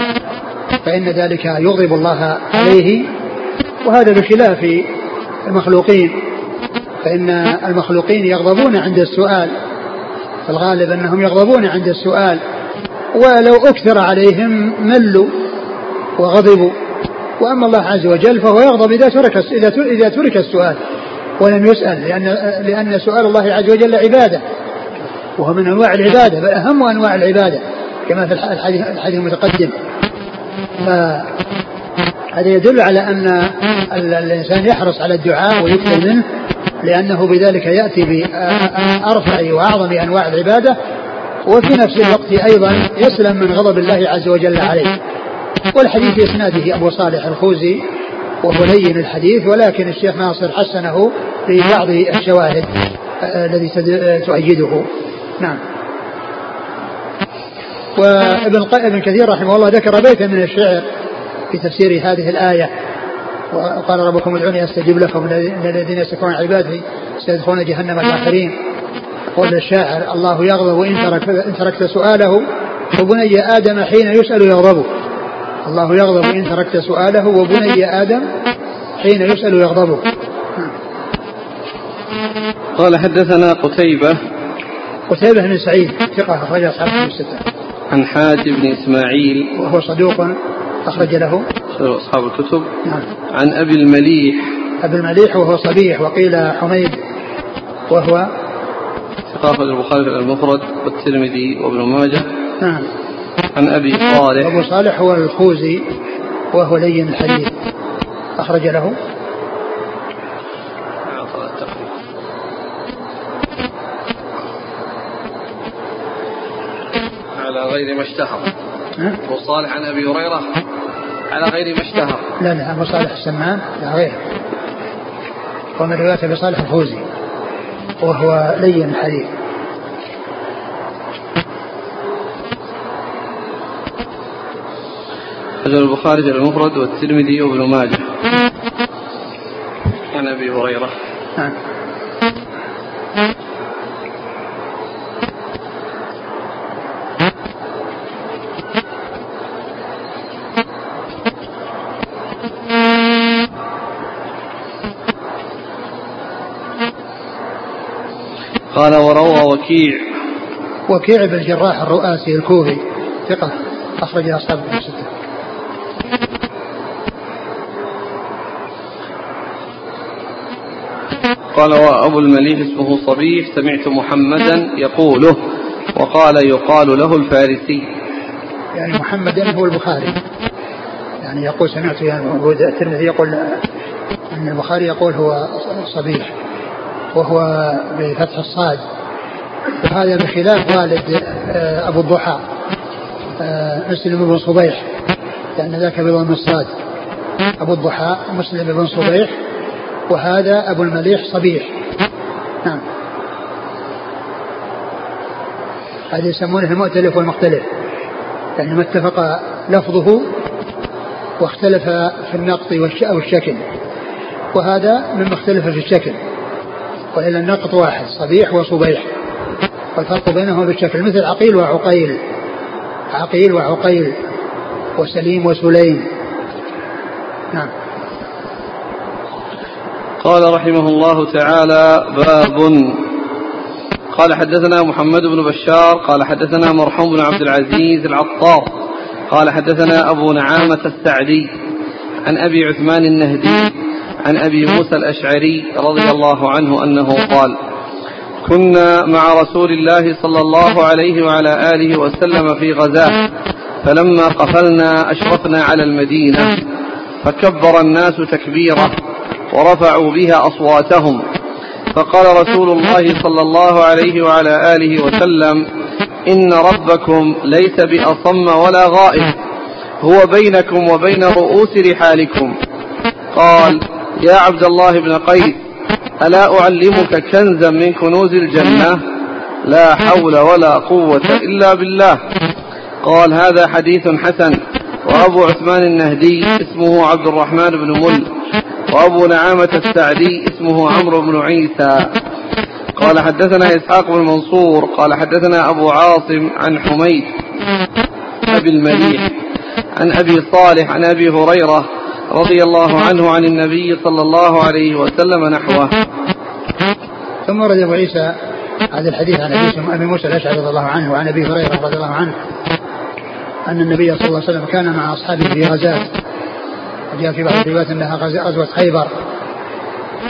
فإن ذلك يغضب الله عليه. وهذا بخلاف المخلوقين فإن المخلوقين يغضبون عند السؤال الغالب أنهم يغضبون عند السؤال. ولو أكثر عليهم ملوا وغضبوا. وأما الله عز وجل فهو يغضب إذا ترك إذا ترك السؤال ولم يسأل لأن لأن سؤال الله عز وجل عبادة. وهو من أنواع العبادة بل أهم أنواع العبادة كما في الحديث, الحديث المتقدم. فهذا يدل على أن الإنسان يحرص على الدعاء ويكثر منه لأنه بذلك يأتي بأرفع وأعظم أنواع العبادة وفي نفس الوقت أيضا يسلم من غضب الله عز وجل عليه. والحديث في إسناده أبو صالح الخوزي وهو لين الحديث ولكن الشيخ ناصر حسنه في بعض الشواهد آه، الذي تؤيده. نعم. وابن ابن كثير رحمه الله ذكر بيتا من الشعر في تفسير هذه الآية. وقال ربكم ادعوني أستجب لكم الذين يستكبرون عبادي سيدخلون جهنم الآخرين. قول الشاعر الله يغضب وإن ترك إن تركت سؤاله. وبني آدم حين يسأل يغضب. الله يغضب إن تركت سؤاله. وبني آدم حين يسأل يغضب. قال حدثنا قتيبة. قتيبة بن سعيد ثقة أخرج أصحاب الستة. عن حاج بن إسماعيل. وهو صدوق أخرج له. أصحاب الكتب. نعم. عن أبي المليح. أبي المليح وهو صبيح وقيل حميد وهو ثقافة البخاري في المفرد والترمذي وابن ماجه. نعم. عن أبي صالح. أبو صالح هو الخوزي وهو لين الحديث. أخرج له. على غير ما اشتهر. أبو صالح عن أبي هريرة. على غير ما اشتهر. لا لا أبو صالح السمان لا غير ومن رواية أبي صالح الفوزي وهو لين الحديث أخرجه البخاري في المفرد والترمذي وابن ماجه. عن أبي هريرة. نعم. قال وروى وكيع. وكيع بن الجراح الرؤاسي الكوفي ثقة أخرج أصحاب الستة. قال وأبو المليح اسمه صبيح سمعت محمدا يقوله وقال يقال له الفارسي. يعني محمدا هو البخاري. يعني يقول سمعت يعني الترمذي يقول أن البخاري يقول هو صبيح. وهو بفتح الصاد. وهذا بخلاف والد آه، أبو الضحى آه، مسلم بن صبيح لأن ذاك بضم الصاد. أبو الضحى مسلم بن صبيح وهذا أبو المليح صبيح. نعم. هذا يسمونه المؤتلف والمختلف يعني ما اتفق لفظه واختلف في النقط أو الشكل. وهذا مما اختلف في الشكل. وإلا النقط واحد صبيح وصبيح. والفرق بينهما بالشكل مثل عقيل وعقيل. عقيل وعقيل وسليم وسليم. نعم. قال رحمه الله تعالى باب. قال حدثنا محمد بن بشار قال حدثنا مرحوم بن عبد العزيز العطار قال حدثنا أبو نعامة السعدي عن أبي عثمان النهدي. عن أبي موسى الأشعري رضي الله عنه أنه قال كنا مع رسول الله صلى الله عليه وعلى آله وسلم في غزاة فلما قفلنا أشرفنا على المدينة فكبر الناس تكبيرا ورفعوا بها أصواتهم فقال رسول الله صلى الله عليه وعلى آله وسلم إن ربكم ليس بأصم ولا غائب هو بينكم وبين رؤوس رحالكم. قال يا عبد الله بن قيس ألا أعلمك كنزا من كنوز الجنة؟ لا حول ولا قوة إلا بالله. قال هذا حديث حسن. وأبو عثمان النهدي اسمه عبد الرحمن بن مل. وأبو نعامة السعدي اسمه عمرو بن عيسى. قال حدثنا إسحاق بن منصور. قال حدثنا أبو عاصم عن حميد أبي المليح. عن أبي صالح عن أبي هريرة. رضي الله عنه عن النبي صلى الله عليه وسلم نحوه. ثم ورد أبو عيسى هذا الحديث عن أبي موسى الأشعري رضي الله عنه وعن أبي هريرة رضي الله عنه أن النبي صلى الله عليه وسلم كان مع أصحابه في غزاة. وجاء في بعض الروايات أنها غزوة خيبر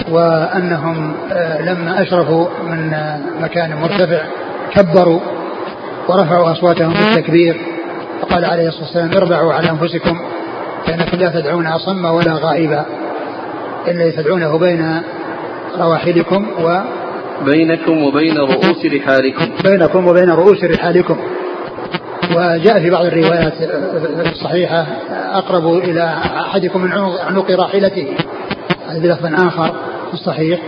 وأنهم آه، لما أشرفوا من مكان مرتفع كبروا ورفعوا أصواتهم بالتكبير فقال عليه الصلاة والسلام اربعوا على أنفسكم فإنكم لا تدعون أصم ولا غائبا إلا تدعونه بين رواحلكم و بينكم وبين رؤوس رحالكم. بينكم وبين رؤوس رحالكم. وجاء في بعض الروايات الصحيحة أقرب إلى أحدكم من عنق راحلته. هذا بلفظ آخر في الصحيح.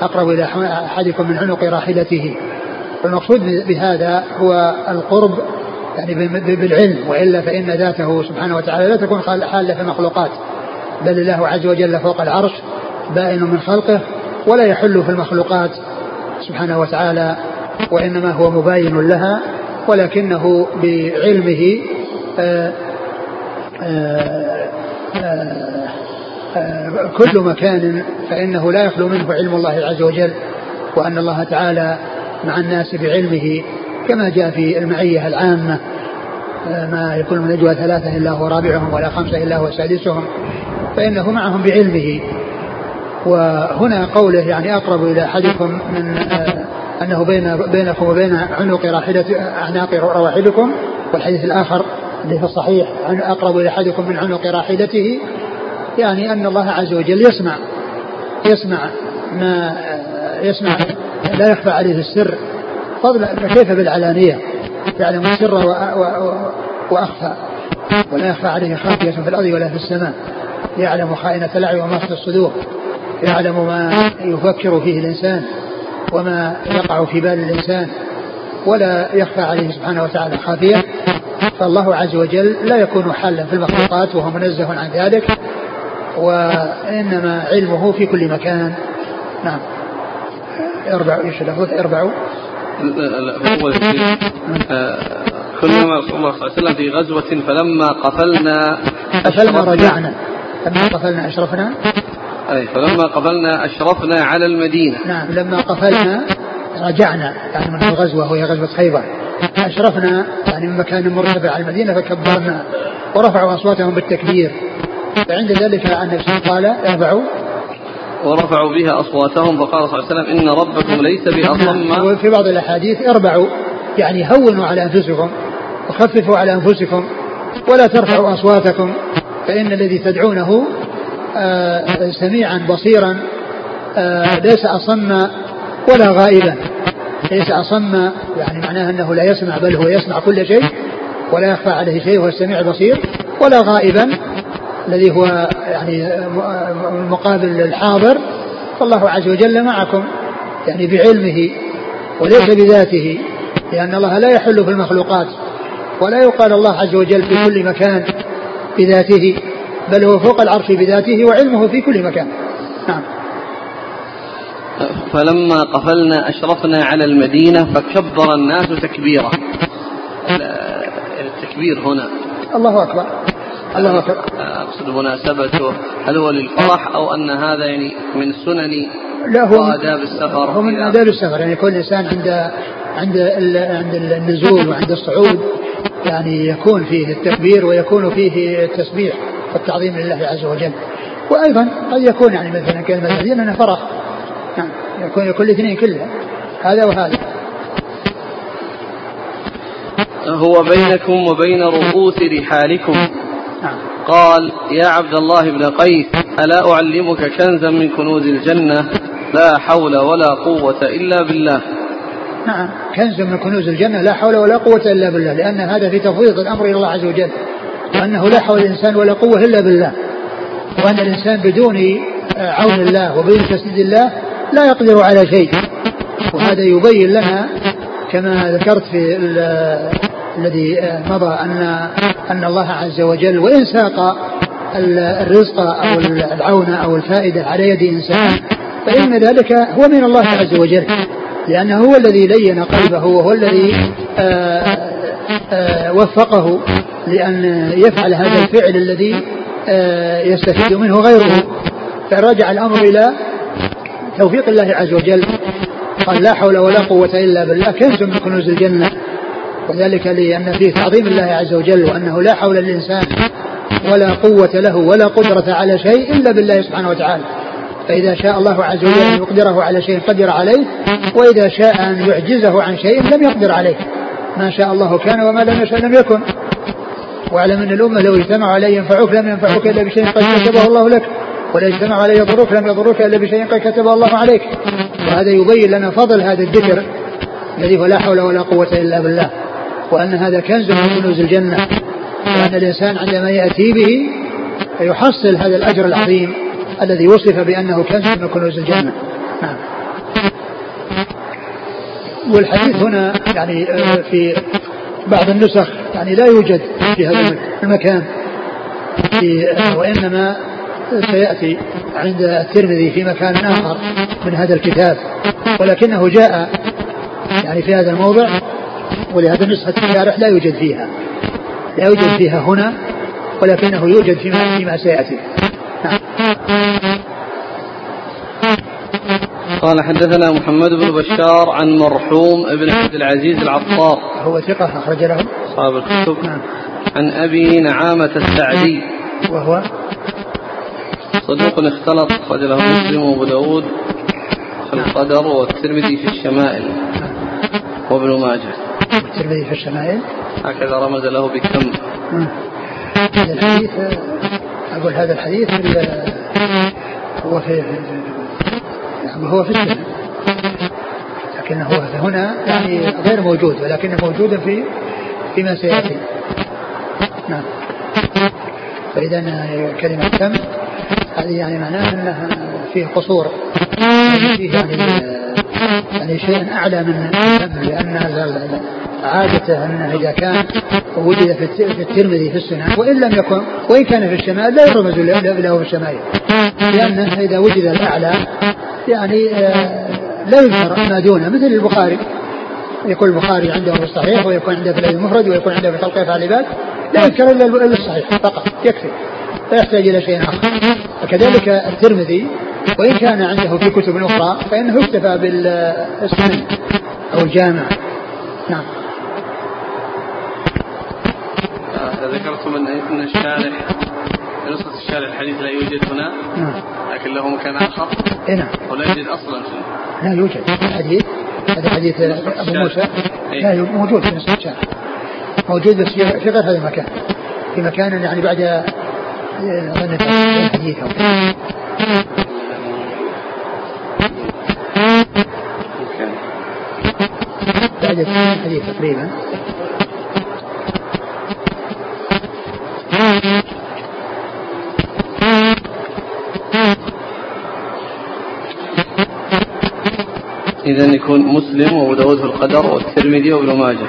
أقرب إلى أحدكم من عنق راحلته. المقصود بهذا هو القرب يعني بالعلم وإلا فإن ذاته سبحانه وتعالى لا تكون حالة في المخلوقات. بل الله عز وجل فوق العرش بائن من خلقه ولا يحل في المخلوقات سبحانه وتعالى وإنما هو مباين لها ولكنه بعلمه آآ آآ آآ كل مكان فإنه لا يخلو منه علم الله عز وجل وأن الله تعالى مع الناس بعلمه كما جاء في المعية العامة ما يكون من نجوى ثلاثة إلا هو رابعهم ولا خمسة إلا هو سادسهم فإنه معهم بعلمه. وهنا قوله يعني أقرب إلى أحدكم من أنه بين بينكم وبين عنق راحلة أعناق رواحلكم والحديث الآخر اللي في الصحيح أقرب إلى أحدكم من عنق راحلته يعني أن الله عز وجل يسمع يسمع ما يسمع لا يخفى عليه السر. فضلا كيف بالعلانية؟ يعلم السر وأخفى. ولا يخفى عليه خافية في الأرض ولا في السماء. يعلم خائنة الأعين وما في الصدور. يعلم ما يفكر فيه الإنسان وما يقع في بال الإنسان. ولا يخفى عليه سبحانه وتعالى خافية. فالله عز وجل لا يكون حالا في المخلوقات وهو منزه عن ذلك. وإنما علمه في كل مكان. نعم. أربع إيش اربعوا. كنا مع رسول الله صلى الله عليه وسلم في غزوة فلما قفلنا قفلنا رجعنا. لما قفلنا أشرفنا. أي فلما قفلنا أشرفنا على المدينة. نعم لما قفلنا رجعنا. يعني من الغزوة وهي غزوة خيبر. أشرفنا يعني من مكان مرتفع على المدينة فكبرنا. ورفعوا أصواتهم بالتكبير. فعند ذلك النبي قال ارفعوا. ورفعوا بها أصواتهم فقال صلى الله عليه وسلم إن ربكم ليس بأصم وفي بعض الأحاديث اربعوا يعني هونوا على أنفسكم وخففوا على أنفسكم ولا ترفعوا أصواتكم فإن الذي تدعونه آه سميعا بصيرا آه ليس أصم ولا غائبا. ليس أصم يعني معناه أنه لا يسمع بل هو يسمع كل شيء ولا يخفى عليه شيء هو السميع البصير ولا غائبا. الذي هو يعني مقابل الحاضر فالله عز وجل معكم يعني بعلمه وليس بذاته لأن الله لا يحل في المخلوقات ولا يقال الله عز وجل في كل مكان بذاته بل هو فوق العرش بذاته وعلمه في كل مكان. نعم. فلما قفلنا أشرفنا على المدينة فكبر الناس تكبيرا. التكبير هنا. الله أكبر. الله أكبر. أقصد مناسبته هل هو للفرح أو أن هذا يعني من سنن لا هو آداب السفر هو من آداب السفر. يعني كل إنسان عند عند عند النزول وعند الصعود يعني يكون فيه التكبير ويكون فيه التسبيح والتعظيم لله عز وجل. وأيضا قد يكون يعني مثلا المدينة أنها فرح. نعم يكون يكون الاثنين كلها هذا وهذا. هو بينكم وبين رؤوس رحالكم. قال يا عبد الله بن قيس ألا أعلمك كنزا من كنوز الجنة؟ لا حول ولا قوة إلا بالله. نعم. كنز من كنوز الجنة لا حول ولا قوة إلا بالله لأن هذا في تفويض الأمر إلى الله عز وجل وأنه لا حول الإنسان ولا قوة إلا بالله وأن الإنسان بدون عون الله وبدون تسديد الله لا يقدر على شيء وهذا يبين لنا كما ذكرت في الذي مضى أن أن الله عز وجل وإن ساق الرزق أو العون أو الفائدة على يد إنسان فإن ذلك هو من الله عز وجل لأنه هو الذي لين قلبه وهو الذي آآ آآ وفقه لأن يفعل هذا الفعل الذي يستفيد منه غيره. فرجع الأمر إلى توفيق الله عز وجل قال لا حول ولا قوة إلا بالله كنز من كنوز الجنة. وذلك لأن فيه تعظيم الله عز وجل وأنه لا حول للإنسان ولا قوة له ولا قدرة على شيء إلا بالله سبحانه وتعالى. فإذا شاء الله عز وجل أن يقدره على شيء قدر عليه وإذا شاء أن يعجزه عن شيء لم يقدر عليه. ما شاء الله كان وما لم يشاء لم يكن. واعلم أن الأمة لو اجتمعوا على ينفعوك لم ينفعوك إلا بشيء قد كتبه الله لك. ولا اجتمعوا على يضروك لم يضروك إلا بشيء قد كتبه الله عليك. وهذا يبين لنا فضل هذا الذكر الذي هو لا حول ولا قوة إلا بالله. وأن هذا كنز من كنوز الجنة وأن الإنسان عندما يأتي به يحصل هذا الأجر العظيم الذي وصف بأنه كنز من كنوز الجنة. نعم. والحديث هنا يعني آه، في بعض النسخ يعني لا يوجد في هذا المكان آه، وإنما سيأتي عند الترمذي في مكان آخر من هذا الكتاب ولكنه جاء يعني في هذا الموضع ولهذا نسخة الشارح لا يوجد فيها. لا يوجد فيها هنا ولكنه يوجد فيما, فيما سيأتي. نعم. قال حدثنا محمد بن بشار عن مرحوم ابن عبد العزيز العطار. هو ثقة أخرج له؟ أصحاب الكتب. نعم. عن أبي نعامة السعدي. وهو؟ صدوق اختلط أخرج له مسلم وأبو داود في نعم. القدر والترمذي في الشمائل. نعم. وابن ماجه. الترمذي في الشمائل. هكذا رمز له بكم. هذا الحديث أقول هذا الحديث هو في وهو في السنة. لكنه هو هنا يعني غير موجود ولكنه موجود في فيما سيأتي. نعم. فإذا كلمة كم؟ هذه يعني معناها أنها فيه قصور. يعني فيه يعني يعني شيء أعلى من كم لأن عادته أنه إذا كان وجد في الترمذي في السنن وإن لم يكن وإن كان في الشمال لا يرمز له في الشمائل. لأنه إذا وجد الأعلى يعني آه، لا يذكر ما دونه مثل البخاري. يكون البخاري عنده في الصحيح ويكون عنده في المفرد ويكون عنده في تلقيف العباد لا يذكر إلا الصحيح فقط يكفي. لا يحتاج إلى شيء آخر. وكذلك الترمذي وإن كان عنده في كتب أخرى فإنه يكتفى بالسنن أو الجامع. نعم. ذكرتم أن الشارح نسخة الشارع الحديث لا يوجد هنا نعم. لكن له مكان آخر. اي نعم. ولا يوجد أصلا لا يوجد. الحديث هذا حديث أبو موسى. إيه؟ لا موجود في نسخة الشارع موجود بس في غير هذا المكان. في مكان يعني بعد أظن الحديث أو بعد الحديث تقريبا. إذا يكون مسلم وأبو داود في القدر والترمذي وابن ماجه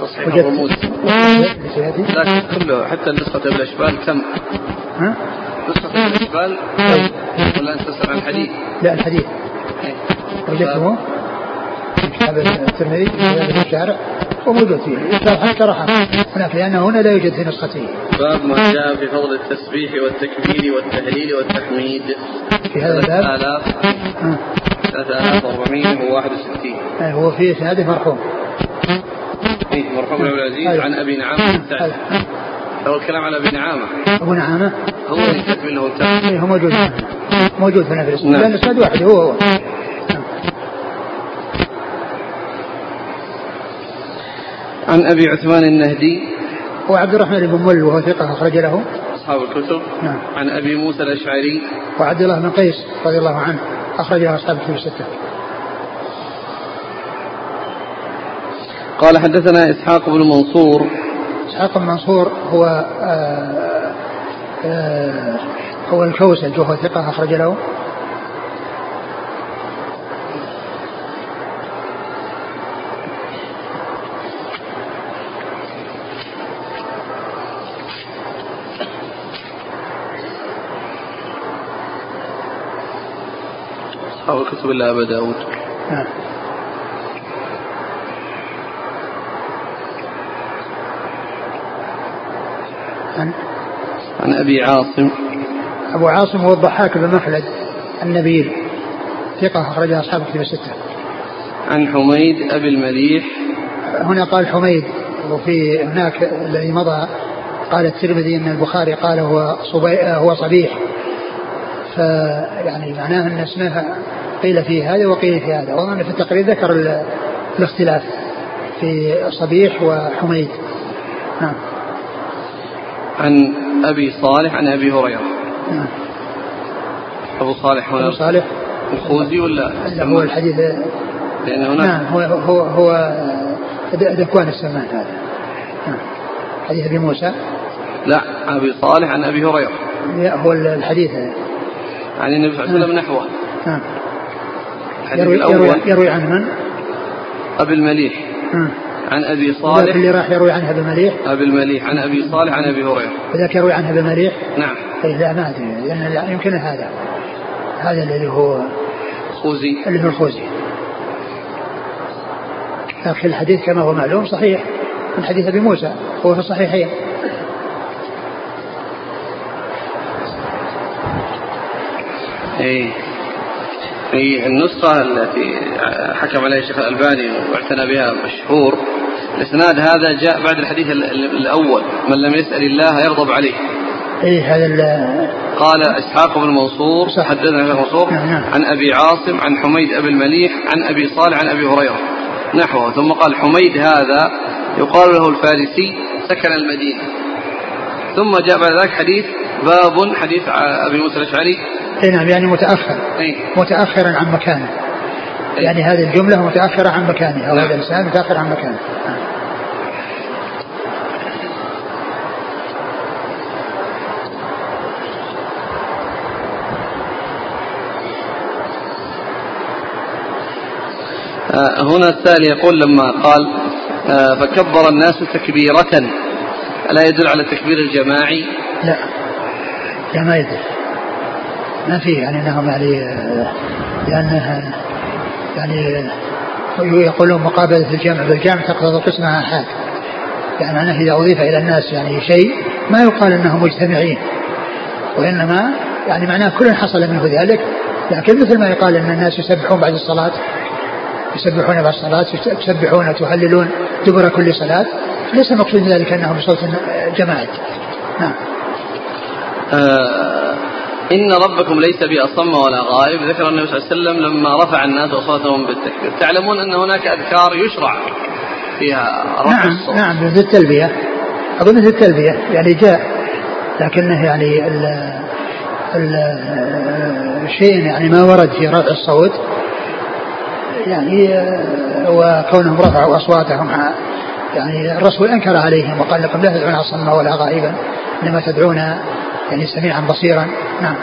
تصحيح الرموز لكن كله حتى نسخة الأشبال كم؟ ها؟ نسخة الأشبال ولا أنت تسأل عن الحديث؟ لا الحديث إيه. وجدته كتاب الترمذي في الشارع وموجود فيه. حتى شرحه هناك لأنه هنا لا يوجد في نسخته. باب ما جاء في فضل التسبيح والتكبير والتهليل والتحميد. في هذا الباب؟ 3461 هو في اسناده مرحوم. إيه مرحوم عبد العزيز أيوه. عن أبي نعامة. السعدي أيوه. هو الكلام على أبي نعامة. أبو نعامة؟ هو يكتب منه إيه هو موجود. موجود في نفس الإسناد. نعم. الإسناد واحد هو هو. عن أبي عثمان النهدي. وعبد الرحمن بن مل وهو ثقة أخرج له. أصحاب الكتب. نعم. عن أبي موسى الأشعري. وعبد الله بن قيس رضي الله عنه أخرج له أصحاب الكتب الستة. قال حدثنا إسحاق بن منصور. إسحاق بن منصور هو آآ آه، آآ آه، هو الكوسج وهو ثقة أخرج له. أصحاب الكتب إلا أبا داود. نعم. عن عن أبي عاصم. أبو عاصم هو الضحاك بن مخلد النبيل ثقة أخرجها أصحاب الكتب الستة. عن حميد أبي المليح. هنا قال حميد وفي هناك الذي مضى قال الترمذي إن البخاري قال هو صبي هو صبيح. فيعني معناه أن اسمه قيل في هذا وقيل في هذا. واظن في التقرير ذكر الاختلاف في صبيح وحميد. نعم. عن أبي صالح عن أبي هريرة. نعم. أبو صالح هنا. أبو صالح. الخوزي ولا؟ هو الحديث لأن هناك نعم هو هو هو ذكوان السمان هذا. نعم. حديث أبي موسى. لا أبي صالح عن أبي هريرة. هو الحديث عن النبي صلى الله عليه وسلم نحوه. نعم. الحديث يروي, الأول. يروي, يروي عن من؟ أبي المليح. نعم عن أبي صالح. اللي راح يروي عنها بمليح أبي المليح. عن أبي صالح عن أبي هريرة. وذاك يروي عنها بمليح نعم. إيه لا ما أدري. لأن لا يمكن هذا. هذا اللي هو خوزي. اللي هو الخوزي. لكن الحديث كما هو معلوم صحيح. من حديث أبي موسى هو في الصحيحين. اي في النسخة التي حكم عليها الشيخ الألباني واعتنى بها مشهور. الإسناد هذا جاء بعد الحديث الأول. من لم يسأل الله يغضب عليه. اي هذا قال إسحاق بن منصور حدثنا ابن منصور نعم نعم. عن أبي عاصم عن حميد أبي المليح عن أبي صالح عن أبي هريرة. نحوه. ثم قال حميد هذا يقال له الفارسي سكن المدينة. ثم جاء بعد ذلك حديث باب حديث أبي موسى الأشعري اي نعم يعني متأخر أي. متأخرا عن مكانه أي. يعني هذه الجملة متأخرة عن مكانه أو نعم. هذا الانسان متاخر عن مكانه. آه، هنا السائل يقول لما قال آه، فكبر الناس تكبيرة ألا يدل على التكبير الجماعي؟ لا لا ما يدري ما في يعني إنهم يعني لانها يعني يقولون مقابلة الجمع بالجمع تقتضي قسمها آحاد يعني معناه إذا أضيف إلى الناس يعني شيء ما يقال أنهم مجتمعين. وإنما يعني معناه كل حصل منه ذلك. لكن مثل ما يقال أن الناس يسبحون بعد الصلاة يسبحون بعد الصلاة يسبحون وتهللون دبر كل صلاة. ليس المقصود ذلك أنه بصوت جماعي نعم. آه إن ربكم ليس بأصم ولا غائب. ذكر النبي صلى الله عليه وسلم لما رفع الناس أصواتهم بالتكبير. تعلمون أن هناك أذكار يشرع فيها رفع نعم الصوت. نعم مثل التلبية. أظن مثل التلبية يعني جاء لكنه يعني ال ال الشيء يعني ما ورد في رفع الصوت. يعني وكونهم رفعوا أصواتهم يعني الرسول أنكر عليهم وقال لكم لا تدعون أصم ولا غائبا إنما تدعون يعني سميعا بصيرا نعم.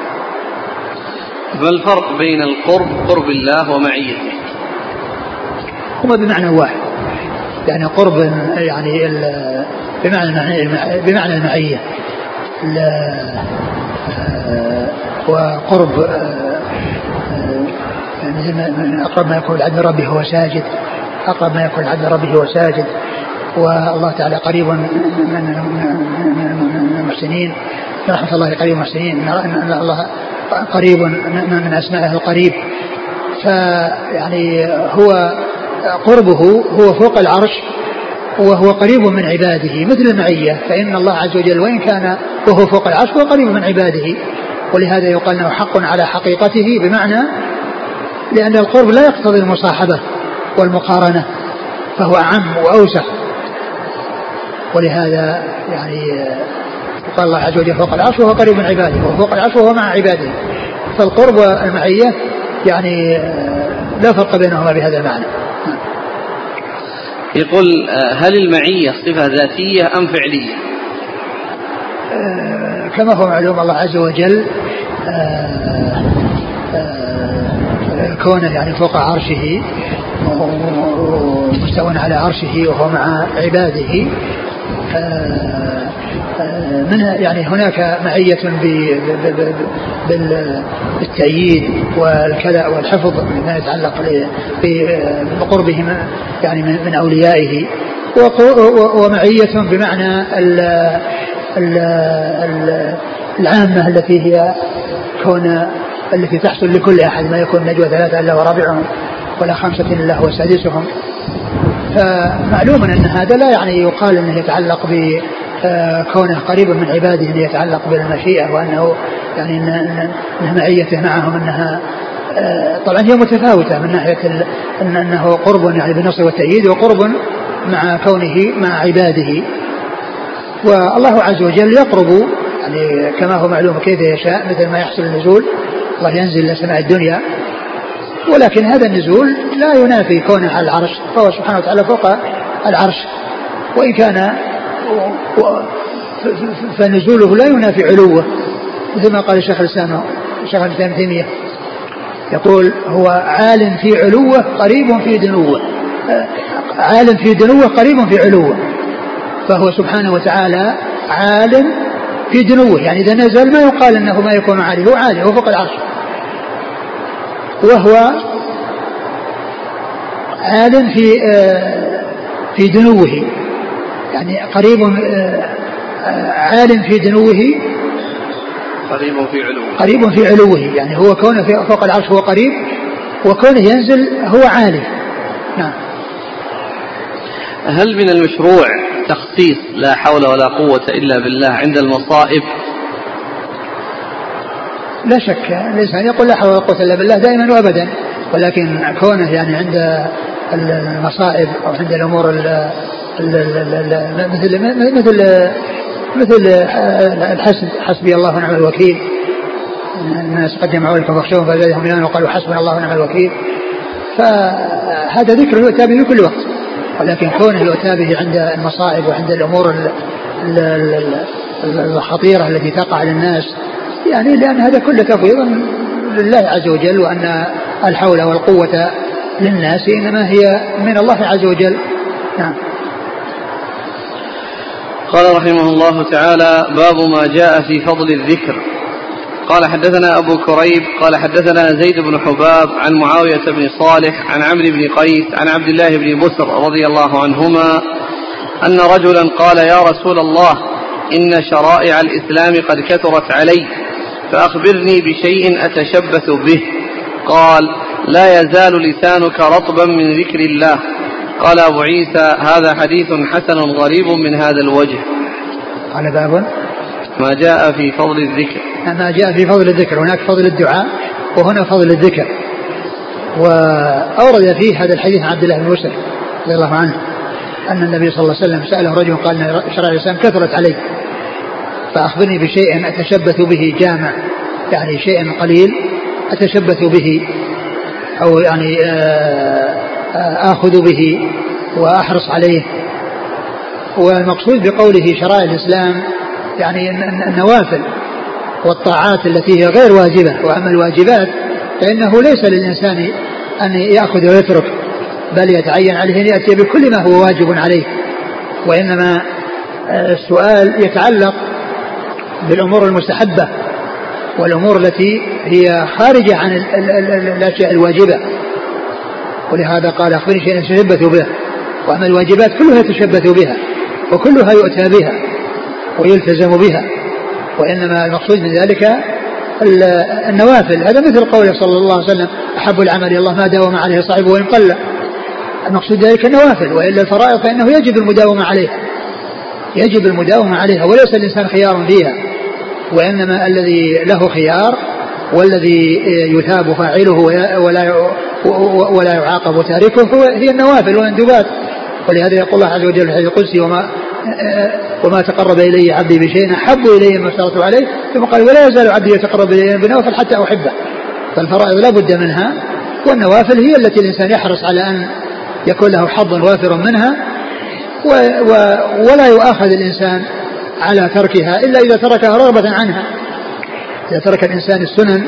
ما الفرق بين القرب قرب الله ومعيته؟ هما بمعنى واحد. يعني قرب يعني بمعنى بمعنى المعية. ال- آه، وقرب آه، آه، مثل ما من أقرب ما يكون العبد ربه هو ساجد. أقرب ما يكون العبد ربه هو ساجد. والله تعالى قريب من من من من المحسنين. رحمة الله قريب المحسنين إن الله قريب من أسمائه القريب. فيعني هو قربه هو فوق العرش وهو قريب من عباده مثل المعية. فإن الله عز وجل وإن كان وهو فوق العرش هو قريب من عباده. ولهذا يقال أنه حق على حقيقته بمعنى لأن القرب لا يقتضي المصاحبة والمقارنة فهو أعم وأوسع ولهذا يعني قال الله عز وجل فوق العرش وهو قريب من عباده وهو فوق العرش وهو مع عباده. فالقرب والمعية يعني لا فرق بينهما بهذا المعنى. يقول آه، هل المعية صفة ذاتية أم فعلية؟ آه، كما هو معلوم الله عز وجل آه، آه، كونه يعني فوق عرشه ومستوى على عرشه وهو مع عباده آه، آه، من يعني هناك معية ب- ب- ب- ب- بالتأييد والكلاء والحفظ مما يتعلق ب- ب- بقربه يعني من أوليائه. ومعية بمعنى ال ال ال العامة التي هي كون التي تحصل لكل أحد ما يكون نجوى ثلاثة إلا ورابعهم ولا خمسة إلا هو سادسهم. فمعلوم أن هذا لا يعني يقال أنه يتعلق بكونه قريبا من عباده أنه يتعلق بالمشيئة وأنه يعني أن أن- أن معيته معهم أنها طبعا هي متفاوتة من ناحية أنه قرب يعني بالنصر والتأييد وقرب مع كونه مع عباده. والله عز وجل يقرب يعني كما هو معلوم كيف يشاء مثل ما يحصل النزول الله ينزل إلى سماء الدنيا. ولكن هذا النزول لا ينافي كونه على العرش فهو سبحانه وتعالى فوق العرش. وإن كان فنزوله لا ينافي علوه مثل ما قال الشيخ الإسلام الشيخ الإسلام تيمية. يقول هو عالم في علوه قريب في دنوه. عالم في دنوه قريب في علوه. فهو سبحانه وتعالى عالم في دنوه. يعني إذا نزل ما يقال أنه ما يكون عالي هو عالي هو فوق العرش. وهو عالم في آه، في دنوه. يعني قريب آه، عالم في دنوه. قريب في علوه. قريب في علوه يعني هو كونه في فوق العرش هو قريب وكونه ينزل هو عالي نعم. هل من المشروع تخصيص لا حول ولا قوة إلا بالله عند المصائب؟ لا شك الإنسان يقول لا حول ولا قوة إلا بالله دائما وأبدا ولكن كونه يعني عند المصائب أو عند الأمور ال مثل مثل مثل الحسب حسبي الله ونعم الوكيل. الناس قد جمعوا لكم فاخشوهم فزادهم ايمانا وقالوا حسبنا الله ونعم الوكيل. فهذا ذكر يؤتى به في كل وقت ولكن كونه يؤتى به عند المصائب وعند الأمور الخطيرة التي تقع للناس يعني لأن هذا كله تفويض لله عز وجل وأن الحول والقوة للناس إنما هي من الله عز وجل. نعم. قال رحمه الله تعالى باب ما جاء في فضل الذكر. قال حدثنا أبو كريب قال حدثنا زيد بن حباب عن معاوية بن صالح عن عمرو بن قيس عن عبد الله بن بسر رضي الله عنهما أن رجلا قال يا رسول الله إن شرائع الإسلام قد كثرت علي فأخبرني بشيء أتشبث به. قال لا يزال لسانك رطبا من ذكر الله قال أبو عيسى هذا حديث حسن غريب من هذا الوجه. قال باب؟ ما جاء في فضل الذكر. ما جاء في فضل الذكر. هناك فضل الدعاء وهنا فضل الذكر. وأورد فيه هذا الحديث عن عبد الله بن مسلم رضي الله عنه أن النبي صلى الله عليه وسلم سأله رجل قال إن شرع الإسلام كثرت علي فأخبرني بشيء أتشبث به جامع يعني شيء قليل أتشبث به أو يعني آه آخذ به وأحرص عليه. والمقصود بقوله شرائع الإسلام يعني النوافل والطاعات التي هي غير واجبة وأما الواجبات فإنه ليس للإنسان أن يأخذ ويترك بل يتعين عليه أن يأتي بكل ما هو واجب عليه. وإنما السؤال يتعلق بالأمور المستحبة والأمور التي هي خارجة عن الأشياء الواجبة. ولهذا قال أخبرني شيئا يتشبث به. وأما الواجبات كلها يتشبث بها وكلها يؤتى بها ويلتزم بها وإنما المقصود من ذلك النوافل. هذا مثل قوله صلى الله عليه وسلم أحب العمل إلى الله ما داوم عليه صاحبه وإن قل. المقصود ذلك النوافل وإلا الفرائض فإنه يجب المداومة عليها. يجب المداومة عليها وليس الإنسان خيار فيها. وإنما الذي له خيار والذي يثاب فاعله ولا ولا يعاقب تاركه هو هي النوافل والمندوبات ولهذا يقول الله عز وجل في الحديث القدسي وما وما تقرب إلي عبدي بشيء أحب إلي ما افترضت عليه. ثم قال ولا يزال عبدي يتقرب إلي بنوافل حتى أحبه. فالفرائض لا بد منها والنوافل هي التي الإنسان يحرص على أن يكون له حظ وافر منها و و ولا يؤاخذ الإنسان على تركها إلا إذا تركها رغبة عنها. إذا ترك الإنسان السنن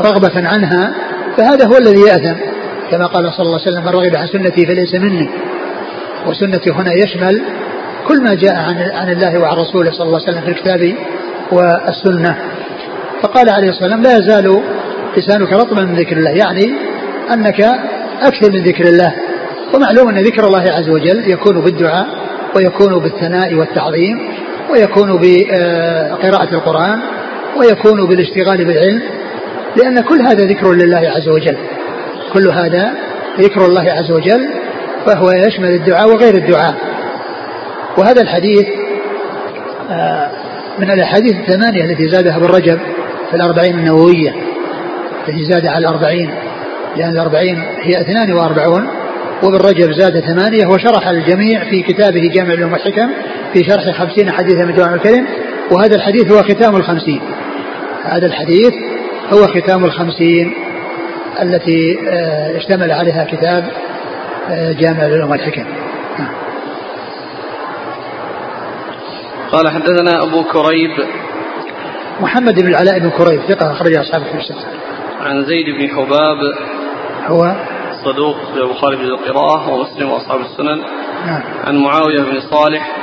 رغبة عنها فهذا هو الذي يأثم. كما قال صلى الله عليه وسلم من رغب عن سنتي فليس مني. وسنتي هنا يشمل كل ما جاء عن عن الله وعن رسوله صلى الله عليه وسلم في الكتاب والسنة. فقال عليه الصلاة والسلام لا يزال لسانك رطبا من ذكر الله. يعني أنك أكثر من ذكر الله. ومعلوم أن ذكر الله عز وجل يكون بالدعاء ويكون بالثناء والتعظيم ويكون بقراءة القرآن ويكون بالاشتغال بالعلم لأن كل هذا ذكر لله عز وجل. كل هذا ذكر الله عز وجل فهو يشمل الدعاء وغير الدعاء. وهذا الحديث آه، من الأحاديث الثمانية التي زادها ابن رجب في الأربعين النووية التي زاد على الأربعين لأن الأربعين هي اثنان وأربعون وابن رجب زاد ثمانية وشرح الجميع في كتابه جامع والحكم في شرح خمسين حديثا من جوامع الكلم وهذا الحديث هو ختام الخمسين. هذا الحديث هو ختام الخمسين التي آه، اشتمل عليها كتاب آه، جامع العلوم والحكم. نعم. قال حدثنا أبو كريب. محمد بن العلاء بن كريب ثقة أخرج أصحابه في الستة عن زيد بن حباب. هو؟ صدوق البخاري في القراءة ومسلم وأصحاب السنن. نعم. عن معاوية بن صالح.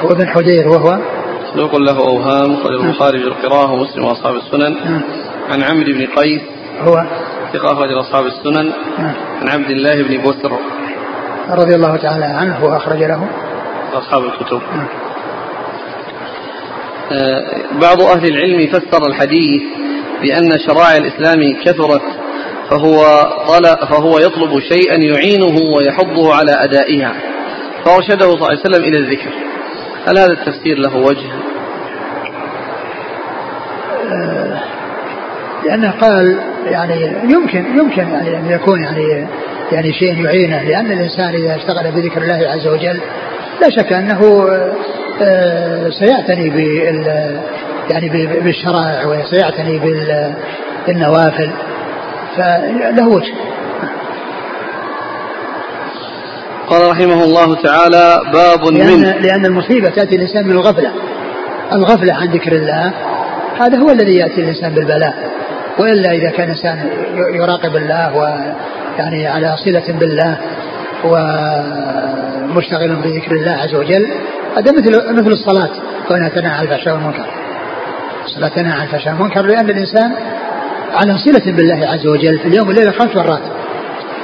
هو ابن حدير وهو؟ صدوق له أوهام خرج البخاري في القراءة ومسلم وأصحاب السنن. نعم. عن عمرو بن قيس هو ثقة أخرج أصحاب السنن. نعم. عن عبد الله بن بسر رضي الله تعالى عنه وأخرج له. أصحاب الكتب. نعم. آه، بعض أهل العلم فسر الحديث بأن شرائع الإسلام كثرت فهو طلب فهو يطلب شيئا يعينه ويحضه على أدائها. فأرشده صلى الله عليه وسلم إلى الذكر. هل هذا التفسير له وجه؟ لأنه قال يعني يمكن يمكن يعني أن يكون يعني يعني شيء يعينه لأن الإنسان إذا اشتغل بذكر الله عز وجل لا شك أنه آه، سيعتني بال يعني بالشرائع وسيعتني بالنوافل فله وجه قال رحمه الله تعالى باب لأن, من. لأن المصيبة تأتي الإنسان من الغفلة الغفلة عن ذكر الله هذا هو الذي يأتي الإنسان بالبلاء. وإلا إذا كان الإنسان يراقب الله ويعني على صلة بالله ومشتغل بذكر الله عز وجل هذا مثل مثل الصلاة كونها تنهى عن الفحشاء والمنكر. الصلاة تنهى عن الفحشاء والمنكر لأن الإنسان على صلة بالله عز وجل في اليوم والليلة خمس مرات.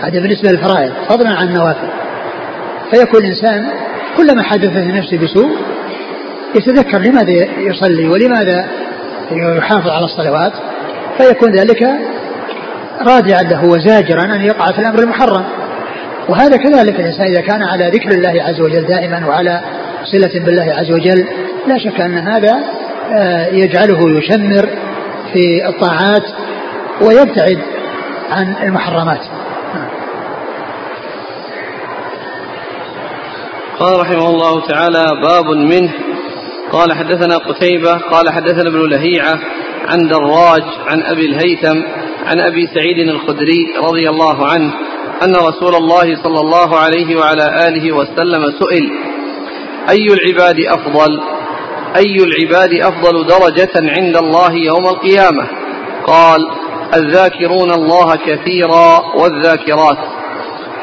هذا بالنسبة للفرائض فضلا عن النوافل. فيكون الإنسان كلما حدث في نفسه بسوء يتذكر لماذا يصلي ولماذا يحافظ على الصلوات فيكون ذلك رادعا له وزاجرا أن يقع في الأمر المحرم. وهذا كذلك الإنسان إذا كان على ذكر الله عز وجل دائما وعلى صلة بالله عز وجل لا شك أن هذا آه، يجعله يشمر في الطاعات ويبتعد عن المحرمات. قال رحمه الله تعالى باب منه. قال حدثنا قتيبة قال حدثنا ابن لهيعة عن دراج عن أبي الهيثم عن أبي سعيد الخدري رضي الله عنه أن رسول الله صلى الله عليه وعلى آله وسلم سئل أي العباد أفضل؟ أي العباد أفضل درجة عند الله يوم القيامة؟ قال الذاكرون الله كثيرا والذاكرات.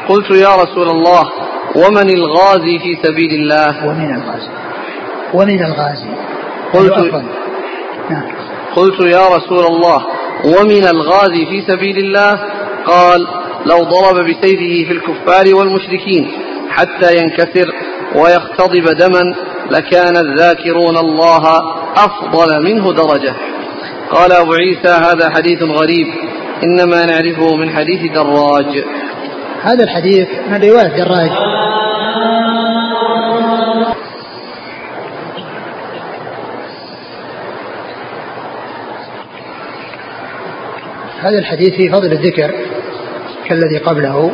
قلت يا رسول الله ومن الغازي في سبيل الله؟ ومن الغازي. ومن الغازي. قلت نعم. قلت يا رسول الله ومن الغازي في سبيل الله؟ قال لو ضرب بسيفه في الكفار والمشركين حتى ينكسر ويختضب دما لكان الذاكرون الله أفضل منه درجة. قال أبو عيسى هذا حديث غريب إنما نعرفه من حديث دراج. هذا الحديث من رواية دراج هذا الحديث في فضل الذكر كالذي قبله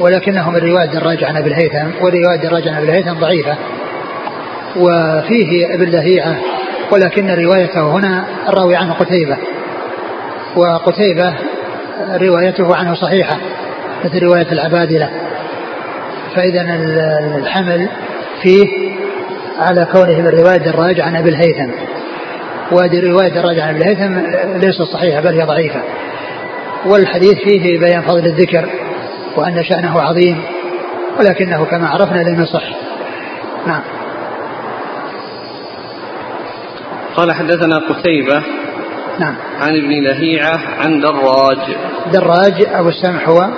ولكنه من رواية دراج عن أبي الهيثم ورواية دراج عن أبي الهيثم ضعيفة وفيه ابن لهيعة ولكن روايته هنا الراوي عنه قتيبة وقتيبة روايته عنه صحيحة. مثل رواية العبادلة. فإذا الحمل فيه على كونه من رواية دراج عن أبي الهيثم. وهذه رواية دراج عن أبي الهيثم ليست صحيحة بل هي ضعيفة. والحديث فيه بيان فضل الذكر وأن شأنه عظيم ولكنه كما عرفنا لم يصح. نعم. قال حدثنا قتيبة نعم. عن ابن لهيعة عن دراج. دراج أبو السمح هو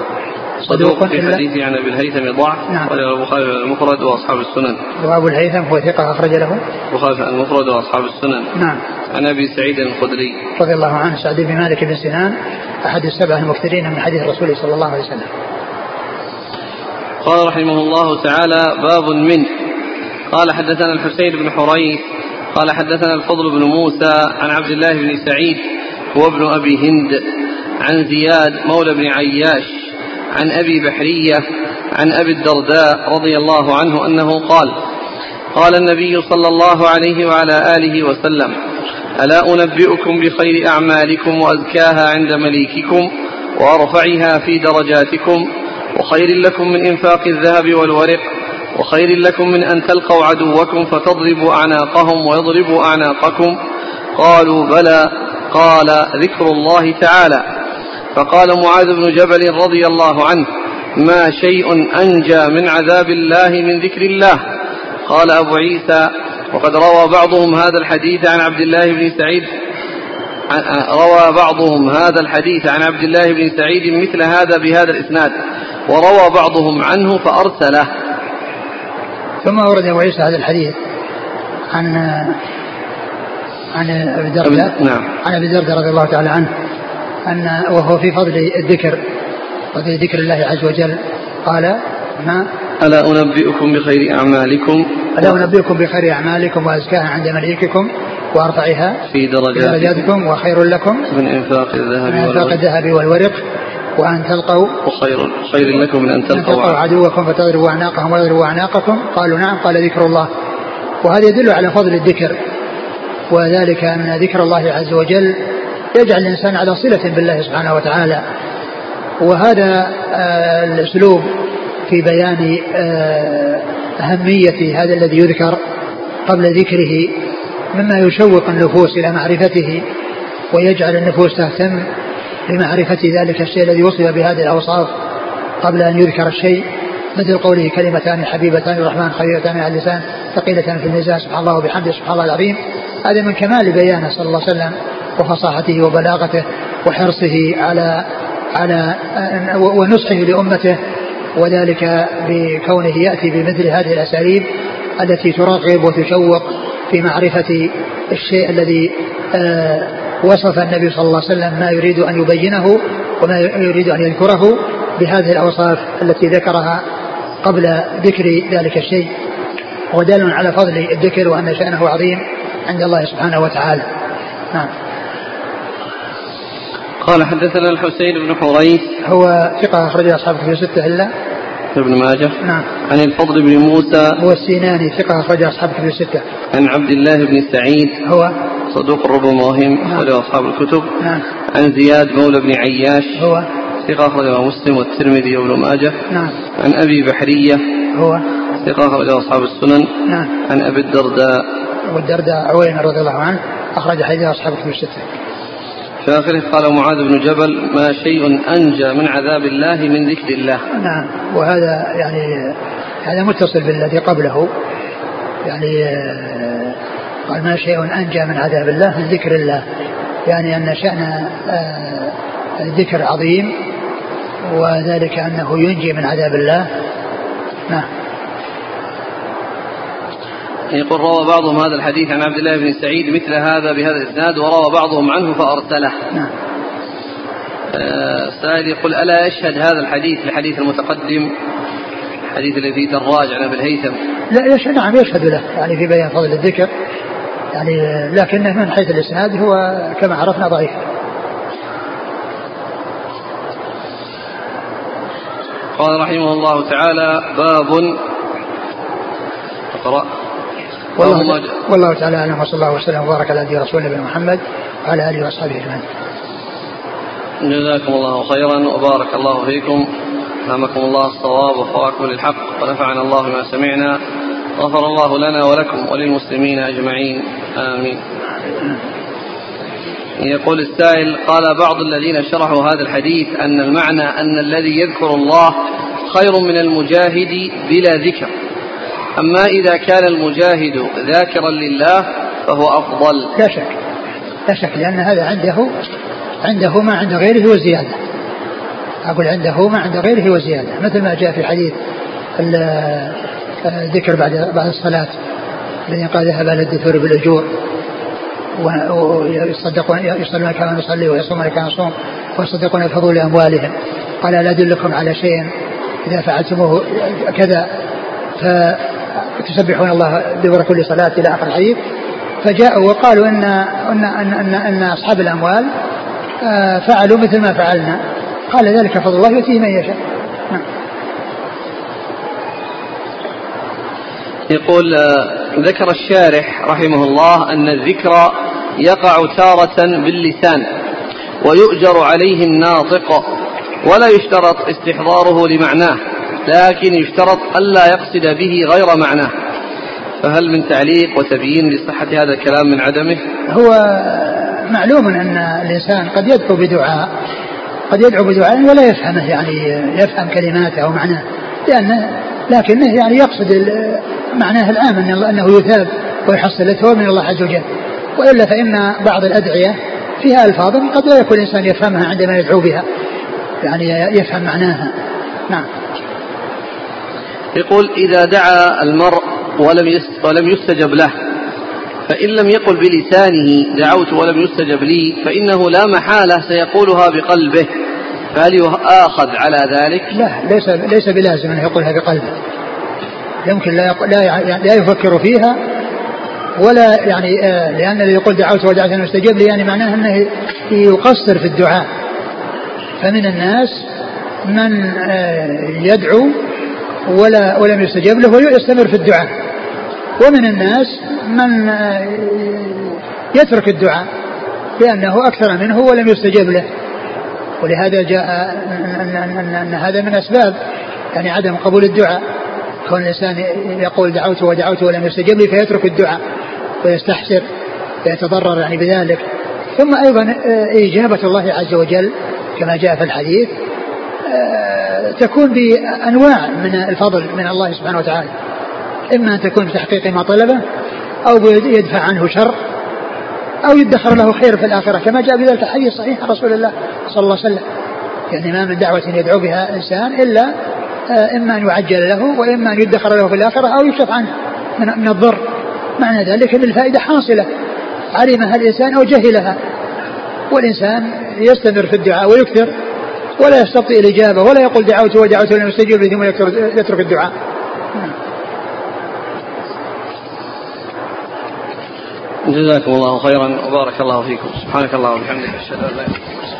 صدوق في حديثه عن أبي الهيثم ضعف. نعم. أخرج له البخاري المفرد وأصحاب السنن. وأبو الهيثم هو ثقة أخرج له؟ البخاري المفرد وأصحاب السنن. نعم. عن أبي سعيد الخدري. رضي الله عنه سعد بن مالك بن سنان أحد السبعة المكثرين من حديث الرسول صلى الله عليه وسلم. قال رحمه الله تعالى باب من. قال حدثنا الحسين بن حريث. قال حدثنا الفضل بن موسى عن عبد الله بن سعيد هو ابن أبي هند عن زياد مولى بن عياش. عن أبي بحرية عن أبي الدرداء رضي الله عنه أنه قال قال النبي صلى الله عليه وعلى آله وسلم ألا أنبئكم بخير أعمالكم وأزكاها عند مليككم وأرفعها في درجاتكم وخير لكم من إنفاق الذهب والورق وخير لكم من أن تلقوا عدوكم فتضربوا أعناقهم ويضربوا أعناقكم. قالوا بلى. قال ذكر الله تعالى. فقال معاذ بن جبل رضي الله عنه ما شيء أنجى من عذاب الله من ذكر الله. قال أبو عيسى وقد روى بعضهم هذا الحديث عن عبد الله بن سعيد روى بعضهم هذا الحديث عن عبد الله بن سعيد مثل هذا بهذا الإسناد وروى بعضهم عنه فأرسله. ثم أورد أبو عيسى هذا الحديث عن عن أبي الدرداء نعم. عن أبي الدرداء رضي الله تعالى عنه أن وهو في فضل الذكر فضل ذكر الله عز وجل. قال ما؟ ألا أنبئكم بخير أعمالكم؟ ألا أنبئكم بخير أعمالكم وأزكاها عند مليككم وأرفعها في درجاتكم, وخير لكم. من إنفاق الذهب من إنفاق الذهب والورق. وأن تلقوا. وخير خير لكم من أن تلقوا, تلقوا عدوكم فتضربوا أعناقهم ويضربوا أعناقكم. قالوا نعم قال ذكر الله. وهذا يدل على فضل الذكر. وذلك أن ذكر الله عز وجل. يجعل الإنسان على صلة بالله سبحانه وتعالى. وهذا آه، الأسلوب في بيان آه، أهمية هذا الذي يذكر قبل ذكره مما يشوق النفوس إلى معرفته ويجعل النفوس تهتم بمعرفة ذلك الشيء الذي وصف بهذه الأوصاف قبل أن يذكر الشيء. مثل قوله كلمتان حبيبتان الرحمن خفيفتان على اللسان ثقيلة في الميزان سبحان الله وبحمده سبحان الله العظيم. هذا من كمال بيانه صلى الله عليه وسلم. وفصاحته وبلاغته وحرصه على على ونصحه لأمته وذلك بكونه يأتي بمثل هذه الأساليب التي ترغب وتشوق في معرفة الشيء الذي آه، وصف النبي صلى الله عليه وسلم ما يريد أن يبينه وما يريد أن يذكره بهذه الأوصاف التي ذكرها قبل ذكر ذلك الشيء. ودال على فضل الذكر وأن شأنه عظيم عند الله سبحانه وتعالى. نعم. قال حدثنا الحسين بن حريث. هو ثقة أخرج أصحاب في ستة إلا؟ ابن ماجه. نعم. عن الفضل بن موسى. هو السيناني ثقة أخرج أصحاب في ستة عن عبد الله بن سعيد. هو؟ صدوق ربما وهم نعم. أخرجه أصحاب الكتب. نعم. عن زياد مولى بن عياش. هو؟ ثقة أخرجه مسلم والترمذي وابن ماجه. نعم. عن أبي بحرية. هو؟ ثقة أخرجه أصحاب السنن. نعم. عن أبي الدرداء. والدرداء عويمر رضي الله عنه أخرج حديث أصحاب الكتب الستة. في آخره قال معاذ بن جبل ما شيء أنجى من عذاب الله من ذكر الله. نعم وهذا يعني هذا متصل بالذي قبله. يعني آه، قال ما شيء أنجى من عذاب الله من ذكر الله. يعني أن شأن آه، الذكر عظيم وذلك أنه ينجي من عذاب الله. نعم. يقول روى بعضهم هذا الحديث عن عبد الله بن سعيد مثل هذا بهذا الإسناد وروى بعضهم عنه فأرسله. نعم. آه سائل يقول ألا يشهد هذا الحديث لحديث المتقدم الحديث الذي دراج عن أبي الهيثم؟ لا يشهد نعم يشهد له يعني في بيان فضل الذكر يعني لكنه من حيث الإسناد هو كما عرفنا ضعيف. قال رحمه الله تعالى باب اقرأ والله, والله تعالى. أعلم وصلى الله وسلم وبارك على نبينا رسول نبينا محمد وعلى آله وأصحابه أجمعين. جزاكم الله خيرا وبارك الله فيكم. ألهمكم الله الصواب وفواكم للحق. ونفعنا الله بما سمعنا. غفر الله لنا ولكم وللمسلمين أجمعين. آمين. يقول السائل قال بعض الذين شرحوا هذا الحديث أن المعنى أن الذي يذكر الله خير من المجاهد بلا ذكر. أما إذا كان المجاهد ذاكرا لله فهو أفضل. لا شك. لا شك لأن هذا عنده عنده ما عند غيره وزيادة أقول عنده ما عند غيره وزيادة مثل ما جاء في حديث الذكر بعد بعد الصلاة الذي قال ذهب إلى الدثور بالأجور ويصدقون يصلون كما نصلي ويصومون كما نصوم ويصدقون بفضول أموالهم قال لا أدلكم على شيء إذا فعلتموه كذا. فتسبحون الله دبر كل صلاة إلى آخر الحديث. فجاءوا وقالوا إن أن أن أن, أن أصحاب الأموال آه، فعلوا مثل ما فعلنا. قال ذلك فضل الله يؤتيه من يشاء. نعم. يقول آه، ذكر الشارح رحمه الله أن الذكر يقع تارة باللسان ويؤجر عليه الناطق ولا يشترط استحضاره لمعناه. لكن يشترط ألا يقصد به غير معناه. فهل من تعليق وتبيين لصحة هذا الكلام من عدمه؟ هو معلوم أن الإنسان قد يدعو بدعاء قد يدعو بدعاء ولا يفهمه يعني يفهم كلماته أو معناه لأنه لكنه يعني يقصد معناه العام أنه يثاب ويحصل له من الله عز وجل. وإلا فإن بعض الأدعية فيها ألفاظ قد لا يكون الإنسان يفهمها عندما يدعو بها يعني يفهم معناها. نعم. يقول إذا دعا المرء ولم ولم يستجب له فإن لم يقل بلسانه دعوت ولم يستجب لي فإنه لا محالة سيقولها بقلبه. فهل يؤاخذ على ذلك؟ لا ليس ليس بلازم أن يقولها بقلبه. يمكن لا لا لا يفكر فيها ولا يعني آه لأن اللي يقول دعوت ودعوت أن يستجب لي يعني معناه أنه يقصر في الدعاء. فمن الناس من آه يدعو ولا ولم يستجب له ويستمر في الدعاء. ومن الناس من آه، يترك الدعاء لأنه أكثر منه ولم يستجب له. ولهذا جاء أن, أن, أن, هذا من أسباب يعني عدم قبول الدعاء. كون الإنسان يقول دعوت ودعوت ولم يستجب لي فيترك الدعاء ويستحسر ويتضرر يعني بذلك. ثم أيضا آه، إجابة الله عز وجل كما جاء في الحديث آه، تكون بأنواع من الفضل من الله سبحانه وتعالى. إما أن تكون بتحقيق ما طلبه أو يدفع عنه شر أو يدخر له خير في الآخرة كما جاء بذلك الحديث صحيح عن رسول الله صلى الله عليه وسلم. يعني ما من دعوة يدعو بها إنسان إلا آه، إما أن يعجل له وإما أن يدخر له في الآخرة أو يكشف عنه من الضر. معنى ذلك أن الفائدة حاصلة. علمها الإنسان أو جهلها. والإنسان يستمر في الدعاء ويكثر. ولا يستطيع الإجابة ولا يقول دعوت ودعوت ولم يستجيب ثم يترك الدعاء. جزاكم الله خيرا وبارك الله فيكم. سبحانك اللهم وبحمدك أشهد أن لا إله إلا أنت.